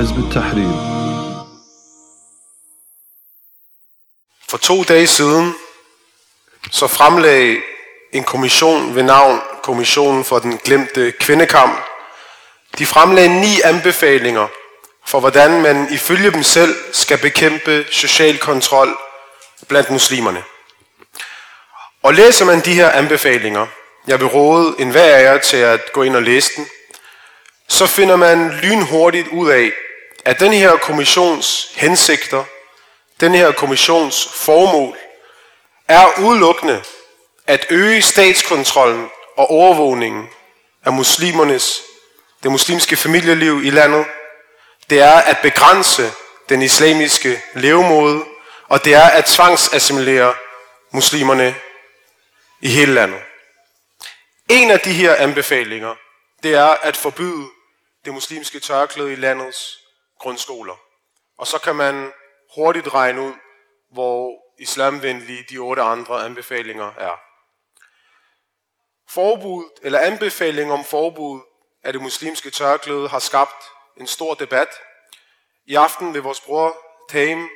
حزب التحرير For to dage siden så fremlagde en kommission ved navn Kommissionen for den glemte kvindekamp. De fremlagde ni anbefalinger for, hvordan man ifølge dem selv skal bekæmpe social kontrol blandt muslimerne. Og læser man de her anbefalinger, jeg vil råde en hver af jer til at gå ind og læse den, så finder man lynhurtigt ud af, at den her kommissions hensigter, den her kommissions formål, er udelukkende at øge statskontrollen og overvågningen af muslimernes, det muslimske familieliv i landet. Det er at begrænse den islamiske levemåde, og det er at tvangsassimilere muslimerne i hele landet. En af de her anbefalinger, det er at forbyde det muslimske tørklæde i landets grundskoler. Og så kan man hurtigt regne ud, hvor islamvenlige de otte andre anbefalinger er. Forbud eller anbefaling om forbud af det muslimske tørklæde har skabt en stor debat. I aften vil vores bror Taim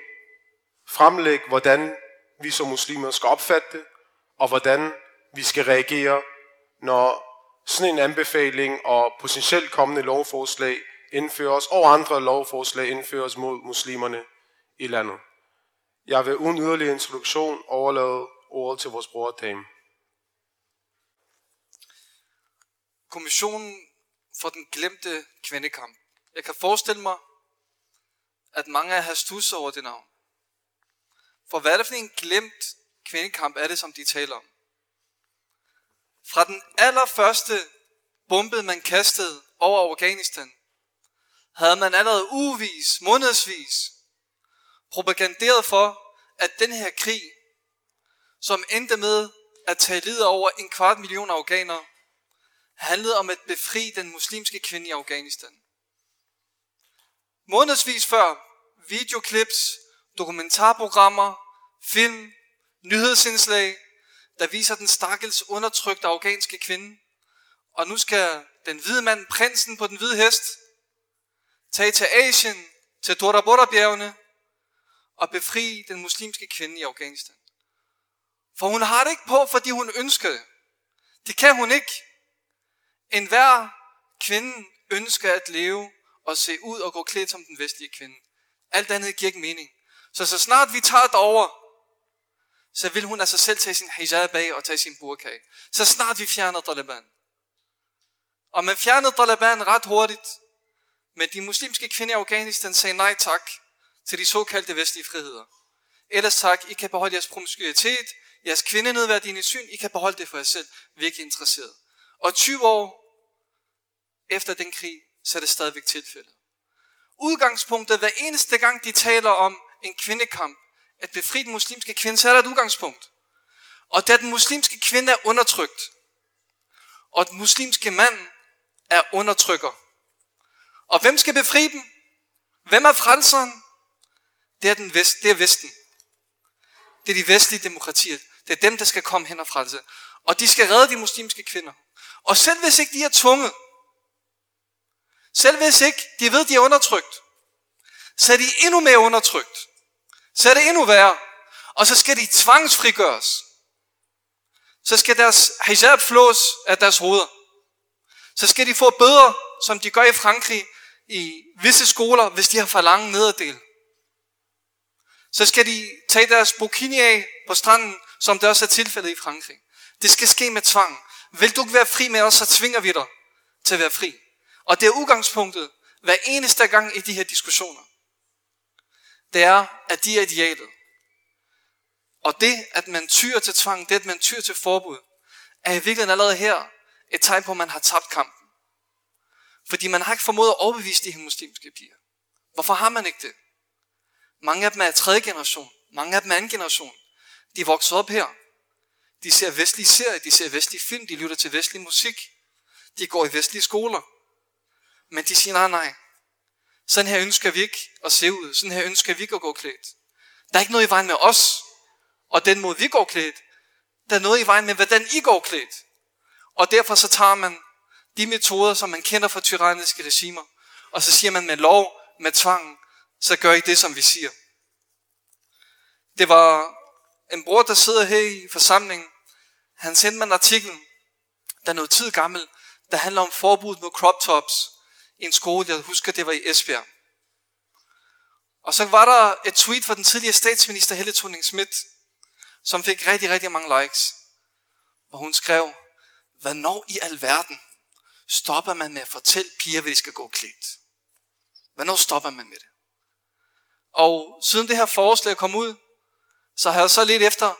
fremlægge, hvordan vi som muslimer skal opfatte det, og hvordan vi skal reagere, når sådan en anbefaling og potentielt kommende lovforslag indføres, og andre lovforslag indføres mod muslimerne i landet. Jeg vil uden yderligere introduktion overlade ordet til vores bror Dame. Kommissionen for den glemte kvindekamp. Jeg kan forestille mig, at mange af har stusset over det navn. For hvad er det for en glemt kvindekamp er det, som de taler om? Fra den allerførste bombe, man kastede over Afghanistan, havde man allerede ugevis, månedsvis, propaganderet for, at den her krig, som endte med at tage livet over en kvart million afghanere, handlede om at befri den muslimske kvinde i Afghanistan. Månedsvis før, videoklips, dokumentarprogrammer, film, nyhedsindslag, der viser den stakkels undertrykte afghanske kvinde. Og nu skal den hvide mand, prinsen på den hvide hest, tage til Asien, til Dorabora-bjergene, og befri den muslimske kvinde i Afghanistan. For hun har det ikke på, fordi hun ønsker det. Det kan hun ikke. En hver kvinde ønsker at leve og se ud og gå klædt som den vestlige kvinde. Alt andet giver ikke mening. Så så snart vi tager det over, så vil hun altså selv tage sin hijab af og tage sin burka af. Så snart vi fjerner Taliban. Og man fjernede Taliban ret hurtigt. Men de muslimske kvinder i Afghanistan sagde nej tak til de såkaldte vestlige friheder. Ellers tak, I kan beholde jeres promiskuitet, jeres kvindenedværdigende syn, I kan beholde det for jer selv. Vi er ikke interesseret. Og 20 år efter den krig, så er det stadigvæk tilfældet. Udgangspunktet, hver eneste gang de taler om en kvindekamp, at befri den muslimske kvinde, så er der et udgangspunkt. Og da den muslimske kvinde er undertrykt, og den muslimske mand er undertrykker. Og hvem skal befri dem? Hvem er frelseren? Det er, den vest, det er Vesten. Det er de vestlige demokratier. Det er dem, der skal komme hen og frelse. Og de skal redde de muslimske kvinder. Og selv hvis ikke de er tvunget, selv hvis ikke de ved, de er undertrykt, så er de endnu mere undertrykt. Så er det endnu værre. Og så skal de tvangsfrigøres. Så skal deres hijab flås af deres hoveder. Så skal de få bøder, som de gør i Frankrig i visse skoler, hvis de har for lange nederdel. Så skal de tage deres bikini af på stranden, som det også er tilfældet i Frankrig. Det skal ske med tvang. Vil du ikke være fri med os, så tvinger vi dig til at være fri. Og det er udgangspunktet hver eneste gang i de her diskussioner. Det er, at de er idealet. Og det, at man tyr til tvang, det, at man tyr til forbud, er i virkeligheden allerede her et tegn på, at man har tabt kamp. Fordi man har ikke formået at overbevise de her muslimske piger. Hvorfor har man ikke det? Mange af dem er tredje generation. Mange af dem er anden generation. De er vokset op her. De ser vestlige serier, de ser vestlige film, de lytter til vestlig musik. De går i vestlige skoler. Men de siger, nej, nej. Sådan her ønsker vi ikke at se ud. Sådan her ønsker vi ikke at gå klædt. Der er ikke noget i vejen med os, og den måde vi går klædt. Der er noget i vejen med, hvordan I går klædt. Og derfor så tager man de metoder, som man kender fra tyranniske regimer, og så siger man med lov, med tvang, så gør I det, som vi siger. Det var en bror, der sidder her i forsamlingen. Han sendte mig en artikel, der er noget tid gammel, der handler om forbud mod crop tops i en skole, jeg husker, det var i Esbjerg. Og så var der et tweet fra den tidligere statsminister Helle thorning Schmidt, som fik rigtig, rigtig mange likes. Og hun skrev, hvornår i alverden stopper man med at fortælle piger, hvad de skal gå klædt? Hvornår stopper man med det? Og siden det her forslag kom ud, så har jeg så lidt efter,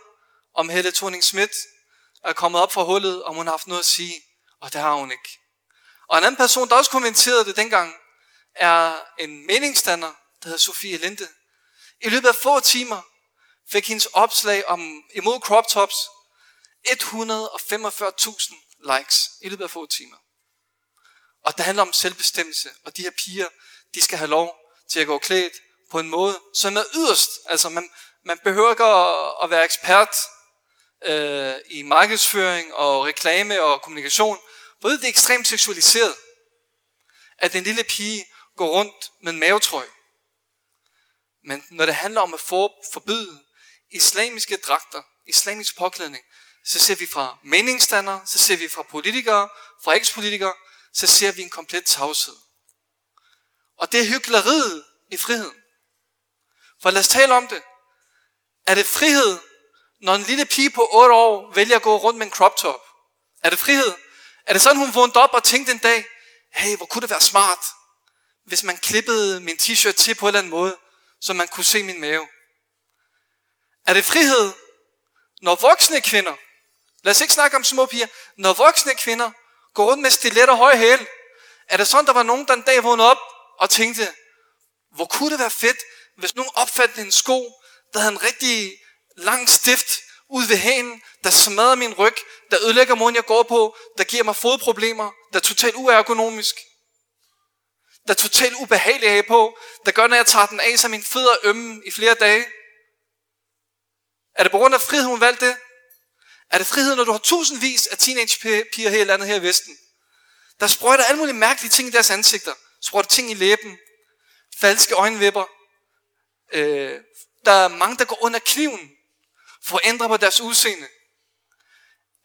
om Helle thorning Schmidt er kommet op fra hullet, om hun har haft noget at sige, og det har hun ikke. Og en anden person, der også kommenterede det dengang, er en meningsstander, der hedder Sofie Linde. I løbet af få timer fik hendes opslag om imod crop tops 145.000 likes i løbet af få timer. Og det handler om selvbestemmelse, og de her piger, de skal have lov til at gå klædt på en måde, som er yderst. Altså man, man behøver ikke at, at være ekspert øh, i markedsføring og reklame og kommunikation, for det er ekstremt seksualiseret, at en lille pige går rundt med en mavetrøje. Men når det handler om at forbyde islamiske dragter, islamisk påklædning, så ser vi fra meningsstandere, så ser vi fra politikere, fra ekspolitikere, så ser vi en komplet tavshed. Og det er hyggeleriet i friheden. For lad os tale om det. Er det frihed, når en lille pige på 8 år vælger at gå rundt med en crop top? Er det frihed? Er det sådan, hun vågnede op og tænkte en dag, hey, hvor kunne det være smart, hvis man klippede min t-shirt til på en eller anden måde, så man kunne se min mave? Er det frihed, når voksne kvinder, lad os ikke snakke om små piger, når voksne kvinder går rundt med stilet og høje hæl, er det sådan, der var nogen, der en dag vågnede op og tænkte, hvor kunne det være fedt, hvis nogen opfattede en sko, der havde en rigtig lang stift ud ved hanen, der smadrer min ryg, der ødelægger måden, jeg går på, der giver mig fodproblemer, der er totalt uergonomisk, der er totalt ubehagelig af på, der gør, når jeg tager den af, så min fødder ømme i flere dage. Er det på grund af frihed, hun valgte det? Er det frihed, når du har tusindvis af teenagepiger her i landet her i Vesten, der sprøjter alle mulige mærkelige ting i deres ansigter, sprøjter ting i læben, falske øjenvipper, øh, der er mange, der går under kniven for at ændre på deres udseende.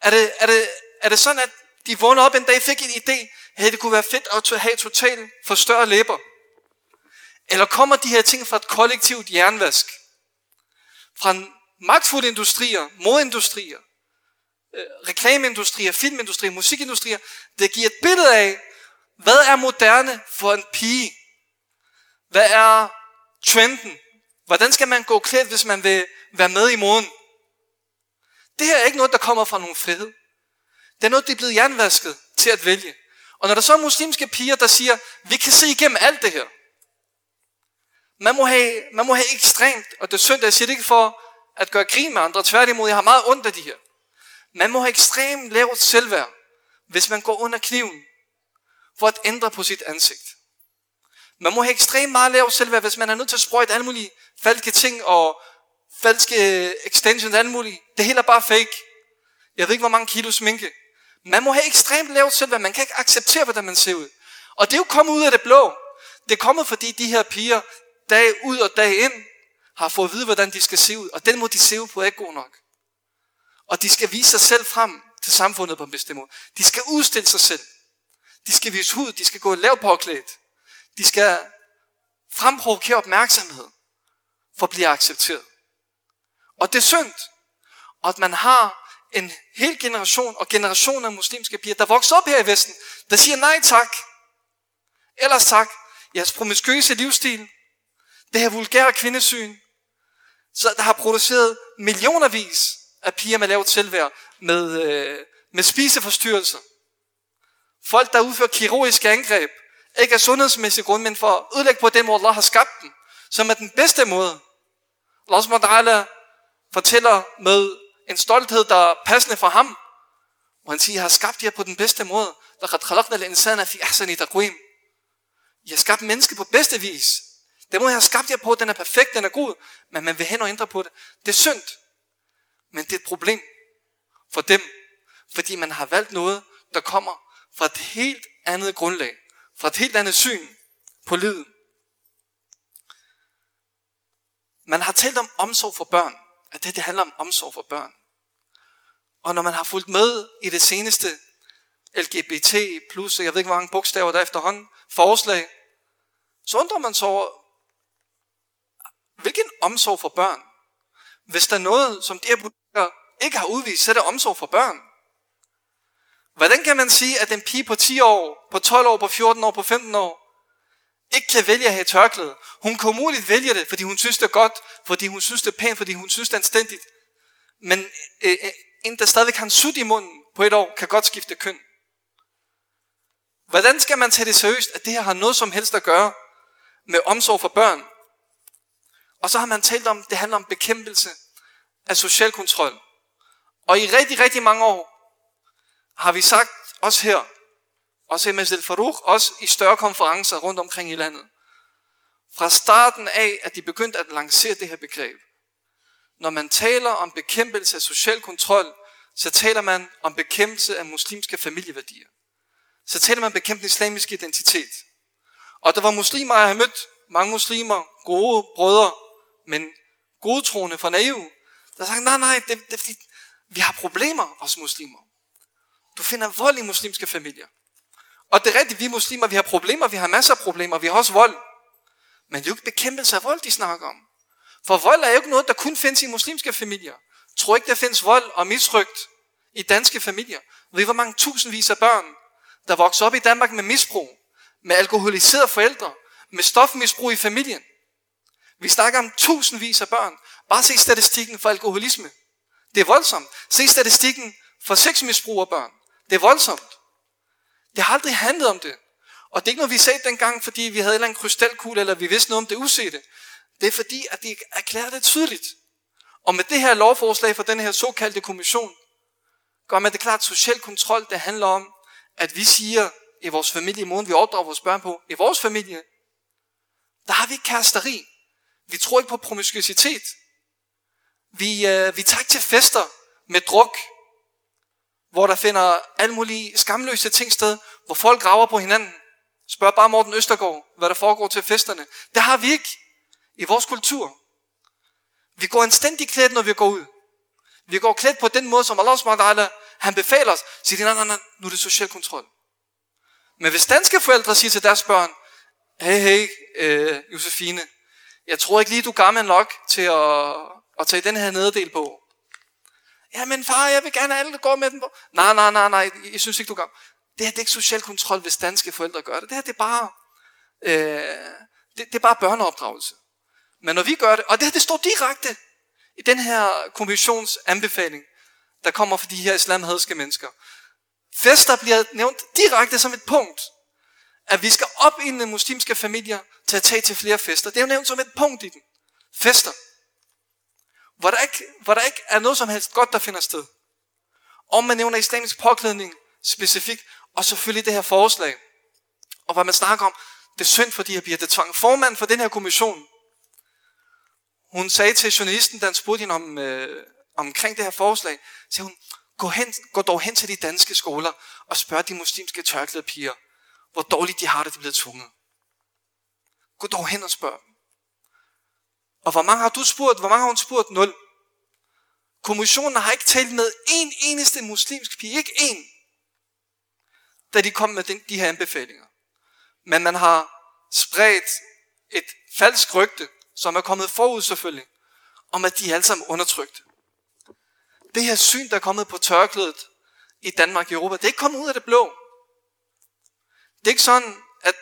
Er det, er det, er det sådan, at de vågner op en dag fik en idé, at det kunne være fedt at have totalt for større læber? Eller kommer de her ting fra et kollektivt jernvask? Fra magtfulde industrier, modindustrier, øh, reklameindustrier, filmindustrier, musikindustrier, der giver et billede af, hvad er moderne for en pige? Hvad er trenden? Hvordan skal man gå klædt, hvis man vil være med i moden? Det her er ikke noget, der kommer fra nogen frihed. Det er noget, der er blevet jernvasket til at vælge. Og når der så er muslimske piger, der siger, vi kan se igennem alt det her. Man må have, man må have ekstremt, og det er synd, jeg siger det ikke for at gøre grin med andre. Tværtimod, jeg har meget ondt af de her. Man må have ekstremt lavt selvværd, hvis man går under kniven for at ændre på sit ansigt. Man må have ekstremt meget lavt selvværd, hvis man er nødt til at sprøjte alle mulige falske ting og falske øh, extensions alle mulige. Det hele er bare fake. Jeg ved ikke, hvor mange kilo sminke. Man må have ekstremt lavt selvværd. Man kan ikke acceptere, hvordan man ser ud. Og det er jo kommet ud af det blå. Det er kommet, fordi de her piger, dag ud og dag ind, har fået at vide, hvordan de skal se ud. Og den må de se ud på er ikke god nok. Og de skal vise sig selv frem til samfundet på en bestemt måde. De skal udstille sig selv. De skal vise hud. De skal gå lav påklædt. De skal fremprovokere opmærksomhed for at blive accepteret. Og det er synd, at man har en hel generation og generationer af muslimske piger, der vokser op her i Vesten, der siger nej tak. Ellers tak. Jeres promiskøse livsstil, det her vulgære kvindesyn, så der har produceret millionervis af piger med lavt selvværd, med, øh, med spiseforstyrrelser. Folk, der udfører kirurgiske angreb, ikke af sundhedsmæssig grund, men for at ødelægge på den måde, Allah har skabt dem, som er den bedste måde. Allah fortæller med en stolthed, der er passende for ham. Og han siger, jeg har skabt jer på den bedste måde. لقد خلقنا الإنسان في أحسن تقويم. Jeg har skabt menneske på bedste vis. Den måde, jeg har skabt jer på, den er perfekt, den er god. Men man vil hen og ændre på det. Det er synd. Men det er et problem for dem. Fordi man har valgt noget, der kommer fra et helt andet grundlag. Fra et helt andet syn på livet. Man har talt om omsorg for børn. At det, det handler om omsorg for børn. Og når man har fulgt med i det seneste LGBT plus, jeg ved ikke hvor mange bogstaver der efterhånden, forslag, så undrer man sig over, hvilken omsorg for børn? Hvis der er noget, som det her ikke har udvist, så er det omsorg for børn. Hvordan kan man sige, at en pige på 10 år, på 12 år, på 14 år, på 15 år, ikke kan vælge at have tørklæde? Hun kan umuligt vælge det, fordi hun synes, det er godt, fordi hun synes, det er pænt, fordi hun synes, det er anstændigt. Men øh, øh en, der stadigvæk har en sut i munden på et år, kan godt skifte køn. Hvordan skal man tage det seriøst, at det her har noget som helst at gøre med omsorg for børn? Og så har man talt om, det handler om bekæmpelse af social kontrol. Og i rigtig, rigtig mange år har vi sagt, også her, også i Masjid Farouk, også i større konferencer rundt omkring i landet, fra starten af, at de begyndte at lancere det her begreb. Når man taler om bekæmpelse af social kontrol, så taler man om bekæmpelse af muslimske familieværdier. Så taler man om bekæmpelse af islamisk identitet. Og der var muslimer, jeg har mødt mange muslimer, gode brødre, men godtroende fra naive, der sagde, nej, nej, det, det, vi har problemer, os muslimer. Du finder vold i muslimske familier. Og det er rigtigt, vi muslimer, vi har problemer, vi har masser af problemer, vi har også vold. Men det er jo ikke bekæmpelse af vold, de snakker om. For vold er jo ikke noget, der kun findes i muslimske familier. Tror ikke, der findes vold og misrygt i danske familier. Ved hvor mange tusindvis af børn, der vokser op i Danmark med misbrug, med alkoholiserede forældre, med stofmisbrug i familien. Vi snakker om tusindvis af børn. Bare se statistikken for alkoholisme. Det er voldsomt. Se statistikken for sexmisbrug af børn. Det er voldsomt. Det har aldrig handlet om det. Og det er ikke noget, vi sagde dengang, fordi vi havde en eller anden krystalkugle, eller vi vidste noget om det usete. Det er fordi, at de erklærer det tydeligt. Og med det her lovforslag fra den her såkaldte kommission, gør man det klart, at social kontrol, det handler om, at vi siger i vores familie, i måden vi opdrager vores børn på, i vores familie, der har vi ikke kæresteri. Vi tror ikke på promiskuitet. Vi, øh, vi tager ikke til fester med druk, hvor der finder alle mulige skamløse ting sted, hvor folk graver på hinanden. Spørg bare Morten Østergaard, hvad der foregår til festerne. Det har vi ikke i vores kultur. Vi går anstændigt klædt, når vi går ud. Vi går klædt på den måde, som Allah subhanahu han befaler os. Siger de, nej, nej, nej, nu er det social kontrol. Men hvis danske forældre siger til deres børn, hey, hey, øh, Josefine, jeg tror ikke lige, du er gammel nok til at, og tage den her nederdel på. Ja, men far, jeg vil gerne have alle, der går med den på. Nej, nej, nej, nej, jeg synes ikke, du er. Det her det er ikke social kontrol, hvis danske forældre gør det. Det her det er bare, øh, det, det er bare børneopdragelse. Men når vi gør det, og det her det står direkte i den her kommissions anbefaling, der kommer for de her islamhadske mennesker. Fester bliver nævnt direkte som et punkt, at vi skal op i den muslimske familier til at tage til flere fester. Det er jo nævnt som et punkt i den. Fester. Hvor der ikke, hvor der ikke er noget som helst godt, der finder sted. Om man nævner islamisk påklædning specifikt, og selvfølgelig det her forslag. Og hvad man snakker om, det er synd for de her piger. Det tvang formanden for den her kommission. Hun sagde til journalisten, da han spurgte hende om, øh, omkring det her forslag, siger hun, gå, hen, gå dog hen til de danske skoler og spørg de muslimske tørklæde piger, hvor dårligt de har det, de bliver tvunget. Gå dog hen og spørg dem. Og hvor mange har du spurgt? Hvor mange har hun spurgt? Nul. Kommissionen har ikke talt med en eneste muslimsk pige. Ikke en. Da de kom med den, de her anbefalinger. Men man har spredt et falsk rygte, som er kommet forud selvfølgelig, om at de er alle sammen undertrykt. Det her syn, der er kommet på tørklædet i Danmark og Europa, det er ikke kommet ud af det blå. Det er ikke sådan, at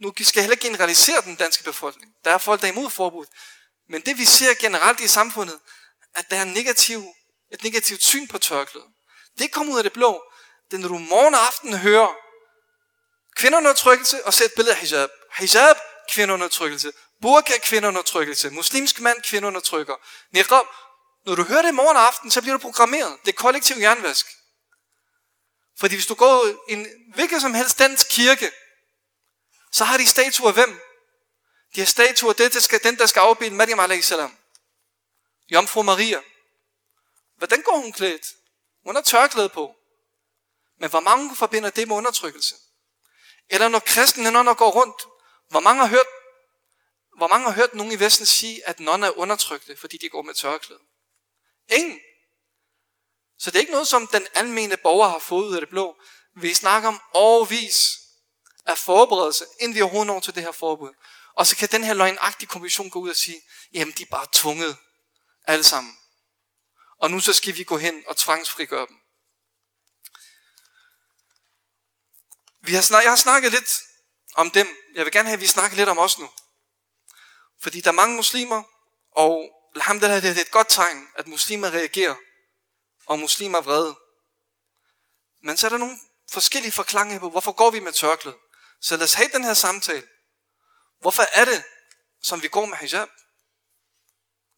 nu skal jeg heller ikke generalisere den danske befolkning. Der er folk, der er imod forbud. Men det vi ser generelt i samfundet, at der er en negativ, et negativt syn på tørklædet. Det kommer ud af det blå. Det er, når du morgen og aften hører kvinderundertrykkelse og ser et billede af hijab. Hijab, kvinderundertrykkelse. Burka, kvinderundertrykkelse. Muslimsk mand, kvinderundertrykker. Niqab. Når du hører det morgen og aften, så bliver du programmeret. Det er kollektiv jernvask. Fordi hvis du går i en hvilken som helst dansk kirke, så har de statuer af hvem? De her statuer, det der skal, den der skal afbilde Maryam a.s. Jomfru Maria. Hvordan går hun klædt? Hun har tørklæde på. Men hvor mange forbinder det med undertrykkelse? Eller når kristne nonner går rundt, hvor mange har hørt, hvor mange har hørt nogen i Vesten sige, at nonner er undertrykte, fordi de går med tørklæde? Ingen. Så det er ikke noget, som den almene borger har fået ud af det blå. Vi snakker om overvis af forberedelse, inden vi overhovedet når til det her forbud. Og så kan den her løgnagtige kommission gå ud og sige, jamen de er bare tvunget alle sammen. Og nu så skal vi gå hen og tvangsfrigøre dem. Vi har snak, jeg har snakket lidt om dem. Jeg vil gerne have, at vi snakker lidt om os nu. Fordi der er mange muslimer, og alhamdulillah, det er et godt tegn, at muslimer reagerer, og muslimer er vrede. Men så er der nogle forskellige forklaringer på, hvorfor går vi med tørklæde. Så lad os have den her samtale. Hvorfor er det, som vi går med hijab?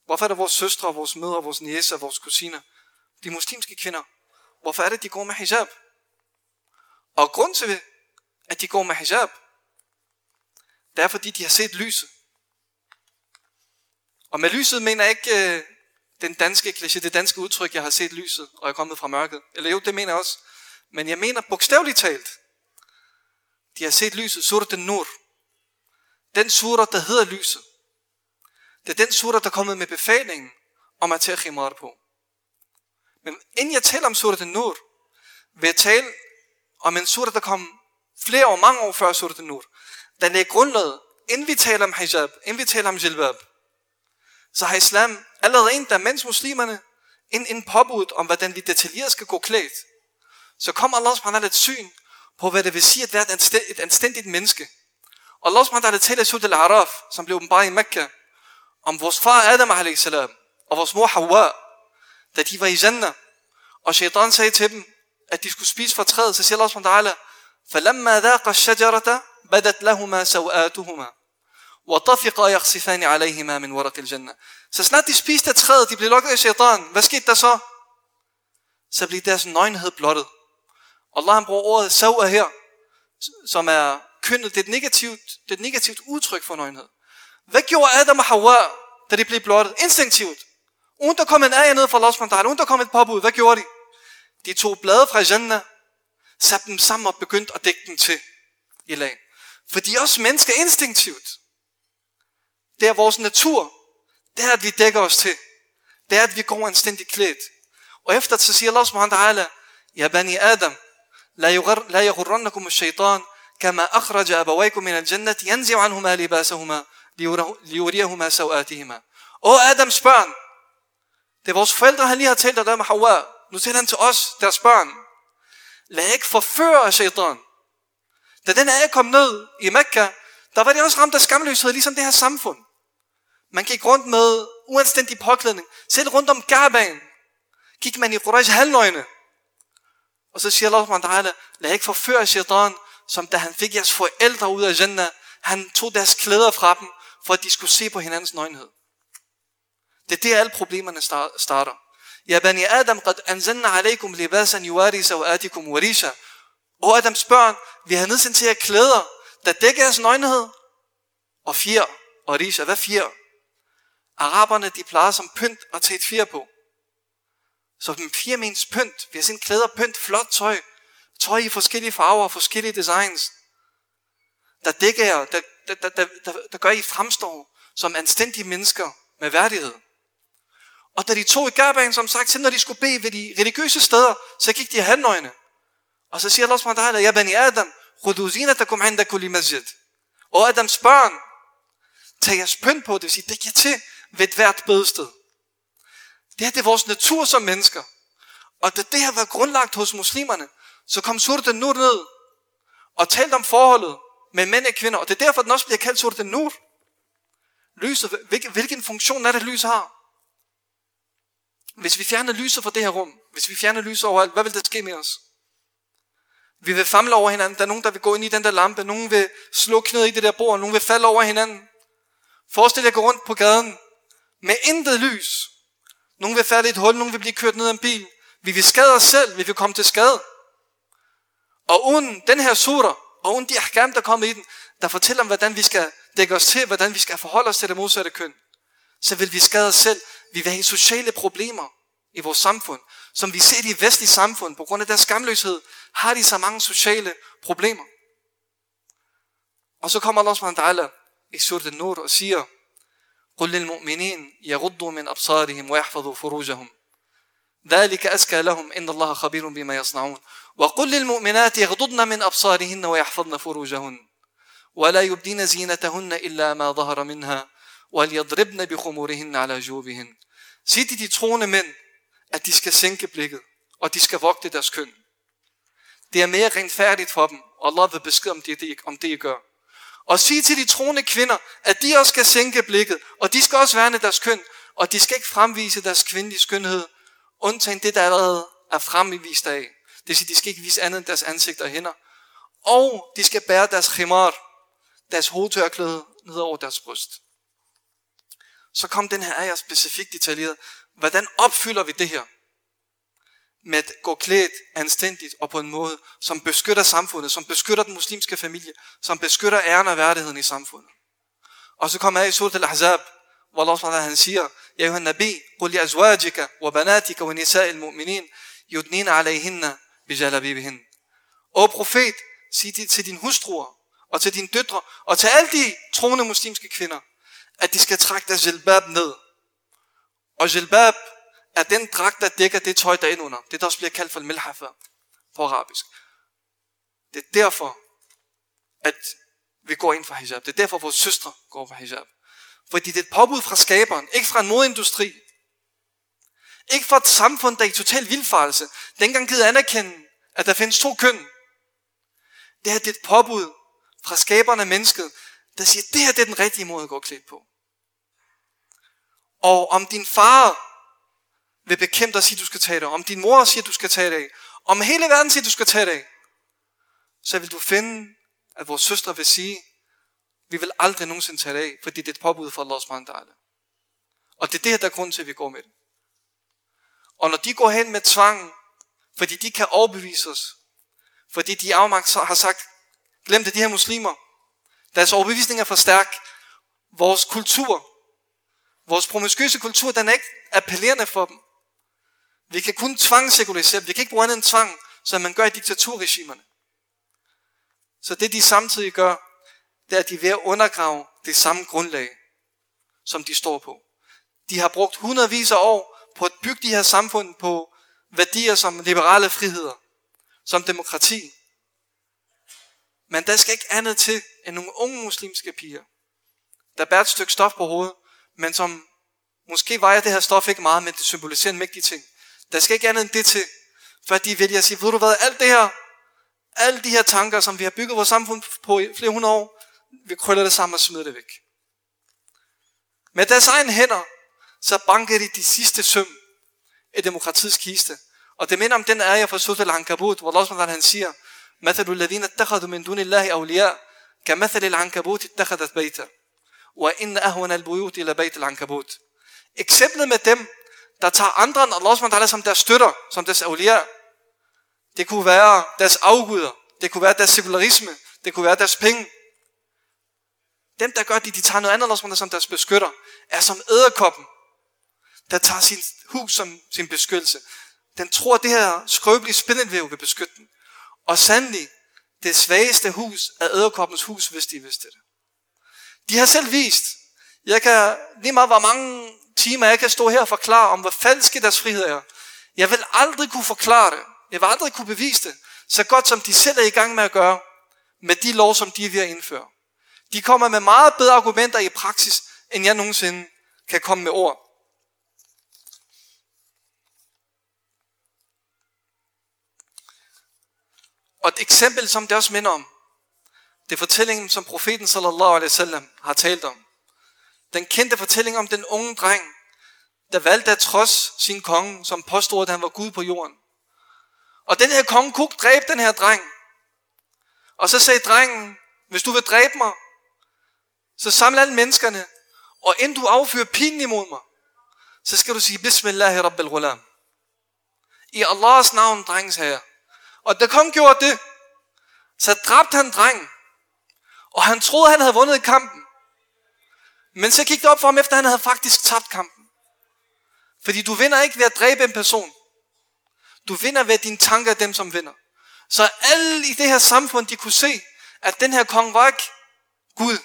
Hvorfor er det vores søstre, vores mødre, vores næser, vores kusiner, de muslimske kvinder? Hvorfor er det, de går med hijab? Og grund til, at de går med hijab, det er fordi, de har set lyset. Og med lyset mener jeg ikke øh, den danske kliché, det danske udtryk, jeg har set lyset, og jeg er kommet fra mørket. Eller jo, det mener jeg også. Men jeg mener bogstaveligt talt, de har set lyset, surat nur. Den sura, der hedder lyset. Det er den sura, der er kommet med befalingen om at tage khimar på. Men inden jeg taler om surat nur, vil jeg tale om en sura, der kom flere år, mange år før surat nur. Den er grundlaget, inden vi taler om hijab, inden vi taler om jilbab, så har islam allerede en, der mens muslimerne, en, en påbud om, hvordan vi detaljeret skal gå klædt, så kommer Allah subhanahu et syn på, hvad det vil sige at være et anstændigt menneske. Og Allah subhanahu taler i Sud al-Araf, som blev åbenbart i Mekka, om vores far Adam a.s. og vores mor Hawa, da de var i Jannah, og shaitan sagde til dem, at de skulle spise fra træet, så siger Allah subhanahu wa ta'ala, فَلَمَّا ذَاقَ الشَّجَرَةَ بَدَتْ لَهُمَا سَوْآتُهُمَا وَطَفِقَا يَخْصِفَانِ عَلَيْهِمَا مِنْ وَرَقِ الْجَنَّةِ Så snart de spiste af træet, de blev lukket af shaitan, hvad skete der så? Så blev deres nøgenhed blottet. Allah han bruger ordet sawa her, som er kønnet, det er et negativt, det er et negativt udtryk for nøgenhed. Hvad gjorde Adam og Hawa, da de blev blottet? Instinktivt. Uden der kom en ære ned fra Allah SWT, uden der kom et påbud, hvad gjorde de? De tog blade fra Jannah, satte dem sammen og begyndte at dække dem til i lag. For de er også mennesker instinktivt. Det er vores natur. Det er, at vi dækker os til. Det er, at vi går anstændigt klædt. Og efter så siger Allah subhanahu wa ta'ala, Ja bani Adam, la yughrannakum shaitan, كما أخرج أبويكم من الجنة ينزع عنهما لباسهما ليريهما سوآتهما Åh Adams børn, det er vores forældre, han lige har talt dig med Hawa. Nu taler han til os, deres børn. Lad ikke forføre af shaitan. Da den her kom ned i Mekka, der var det også ramt af skamløshed, ligesom det her samfund. Man gik rundt med uanstændig påklædning. Selv rundt om Garbaen gik man i Quraysh halvnøgne. Og så siger Allah subhanahu lad ikke forføre shaitan, som da han fik jeres forældre ud af Jannah, han tog deres klæder fra dem, for at de skulle se på hinandens nøgenhed. Det er der alle problemerne starter. Ja, bani Adam, qad anzalna alaykum libasan yuwari sawatikum warisha. Og Adams børn, vi har nedsendt til jer klæder, der dækker jeres nøgenhed. Og fjer og risha. Hvad fjer? Araberne, de plejer som pynt at tage et fjer på. Så den firmens pynt, vi har sendt klæder, pynt, flot tøj, tøj i forskellige farver og forskellige designs, der dækker jer, der, der, der, der, der, der gør, I fremstår som anstændige mennesker med værdighed. Og da de tog i gærbanen, som sagt, når de skulle bede ved de religiøse steder, så gik de i handøjne. Og så siger Allah subhanahu wa ta'ala, Ja bani Adam, khudu inda kulli masjid. Og Adams børn, tag jeres pynt på, det vil sige, det jer til ved et hvert bødsted. Det her det er vores natur som mennesker. Og da det her var grundlagt hos muslimerne, så kom Surten Nur ned og talte om forholdet med mænd og kvinder. Og det er derfor, den også bliver kaldt Surten Nur. Lyset, hvilken, hvilken funktion er det, lys har? Hvis vi fjerner lyset fra det her rum, hvis vi fjerner lyset overalt, hvad vil der ske med os? Vi vil famle over hinanden. Der er nogen, der vil gå ind i den der lampe. Nogen vil slå knæet i det der bord. Nogen vil falde over hinanden. Forestil jer at gå rundt på gaden med intet lys. Nogen vil falde i et hul, nogen vil blive kørt ned af en bil. Vi vil skade os selv, vi vil komme til skade. Og uden den her sura, og uden de ahkam, der kommer i den, der fortæller om, hvordan vi skal dække os til, hvordan vi skal forholde os til det modsatte køn, så vil vi skade os selv. Vi vil have sociale problemer i vores samfund, som vi ser i vestlige samfund, på grund af deres skamløshed, har de så mange sociale problemer. Og så kommer Allah subhanahu wa ta'ala i surat al-Nur og siger, قل للمؤمنين يغضوا من أبصارهم ويحفظوا فروجهم ذلك أزكى لهم إن الله خبير بما يصنعون وقل للمؤمنات يغضضن من أبصارهن ويحفظن فروجهن ولا يبدين زينتهن إلا ما ظهر منها وليضربن بخمورهن على جوبهن Sig til de troende mænd, at de skal sænke blikket, og de skal vogte deres køn. Det er mere renfærdigt for dem, og Allah vil beskrive om det, om det I gør. Og sig til de troende kvinder, at de også skal sænke blikket, og de skal også værne deres køn, og de skal ikke fremvise deres kvindelige skønhed, undtagen det, der allerede er fremvist af. Det vil sige, de skal ikke vise andet end deres ansigt og hænder. Og de skal bære deres khimar, deres hovedtørklæde, ned over deres bryst. Så kom den her ayah specifikt detaljeret. Hvordan opfylder vi det her? Med at gå klædt anstændigt og på en måde, som beskytter samfundet, som beskytter den muslimske familie, som beskytter æren og værdigheden i samfundet. Og så kommer jeg i surat al-Ahzab, hvor Allah SWT han siger, Ja, Johan Nabi, قل لأزواجك وبناتك ونساء المؤمنين يدنين عليهن Bijala bibihin. Og profet, sig det til din hustruer, og til dine døtre, og til alle de troende muslimske kvinder, at de skal trække deres jilbab ned. Og jilbab er den dragt, der dækker det tøj, der er indenunder. Det, der også bliver kaldt for milhafa på arabisk. Det er derfor, at vi går ind for hijab. Det er derfor, vores søstre går for hijab. Fordi det er et påbud fra skaberen, ikke fra en modindustri, ikke fra et samfund, der er i total vildfarelse. Dengang givet anerkende, at der findes to køn. Det her det er et påbud fra skaberen af mennesket, der siger, det her det er den rigtige måde at gå klædt på. Og om din far vil bekæmpe dig og sige, at du skal tage det om din mor siger, at du skal tage det af, om hele verden siger, at du skal tage det af, så vil du finde, at vores søstre vil sige, vi vil aldrig nogensinde tage det af, fordi det er et påbud fra Allah subhanahu Og det er det her, der er grund til, at vi går med det. Og når de går hen med tvang, fordi de kan overbevise os, fordi de afmagt har sagt, glem det, de her muslimer, deres overbevisning er for stærk, vores kultur, vores promiskuøse kultur, den er ikke appellerende for dem. Vi kan kun tvangssekularisere vi kan ikke bruge andet end tvang, som man gør i diktaturregimerne. Så det de samtidig gør, det er, at de er ved at undergrave det samme grundlag, som de står på. De har brugt hundredvis af år på at bygge de her samfund på værdier som liberale friheder, som demokrati. Men der skal ikke andet til end nogle unge muslimske piger, der bærer et stykke stof på hovedet, men som måske vejer det her stof ikke meget, men det symboliserer en mægtig ting. Der skal ikke andet end det til, for de vælger at sige, ved du hvad, alt det her, alle de her tanker, som vi har bygget vores samfund på i flere hundrede år, vi krøller det sammen og smider det væk. Med deres egen hænder, så banker de de sidste søm i demokratiets kiste. Og det minder om den ayah fra Surat al-Ankabut, hvor Allah han siger, مثل الذين اتخذوا من دون الله أولياء كمثل العنكبوت اتخذت بيتا وإن أهون البيوت إلى بيت العنكبوت Eksemplet med dem, der tager andre end Allah SWT som deres støtter, som deres awliya, det kunne være deres afguder, det kunne være deres sekularisme, det kunne være deres penge. Dem, der gør det, de tager noget andet Allah som deres beskytter, er som æderkoppen, der tager sin hus som sin beskyttelse. Den tror, at det her skrøbelige spindelvæv vil beskytte den. Og sandelig, det svageste hus er æderkoppens hus, hvis de vidste det. De har selv vist, jeg kan lige meget hvor mange timer jeg kan stå her og forklare om, hvor falske deres frihed er. Jeg vil aldrig kunne forklare det. Jeg vil aldrig kunne bevise det. Så godt som de selv er i gang med at gøre, med de lov, som de er ved at indføre. De kommer med meget bedre argumenter i praksis, end jeg nogensinde kan komme med ord. Og et eksempel, som det også minder om, det er fortællingen, som profeten sallallahu alaihi wasallam har talt om. Den kendte fortælling om den unge dreng, der valgte at trods sin konge, som påstod, at han var Gud på jorden. Og den her konge kunne dræbe den her dreng. Og så sagde drengen, hvis du vil dræbe mig, så saml alle menneskerne, og inden du affyrer pinen imod mig, så skal du sige, Bismillah Rabbil Ghulam. I Allahs navn, drengens herre. Og da kongen gjorde det, så dræbte han drengen. Og han troede, han havde vundet kampen. Men så gik det op for ham, efter han havde faktisk tabt kampen. Fordi du vinder ikke ved at dræbe en person. Du vinder ved, at dine tanker er dem, som vinder. Så alle i det her samfund, de kunne se, at den her konge var ikke Gud.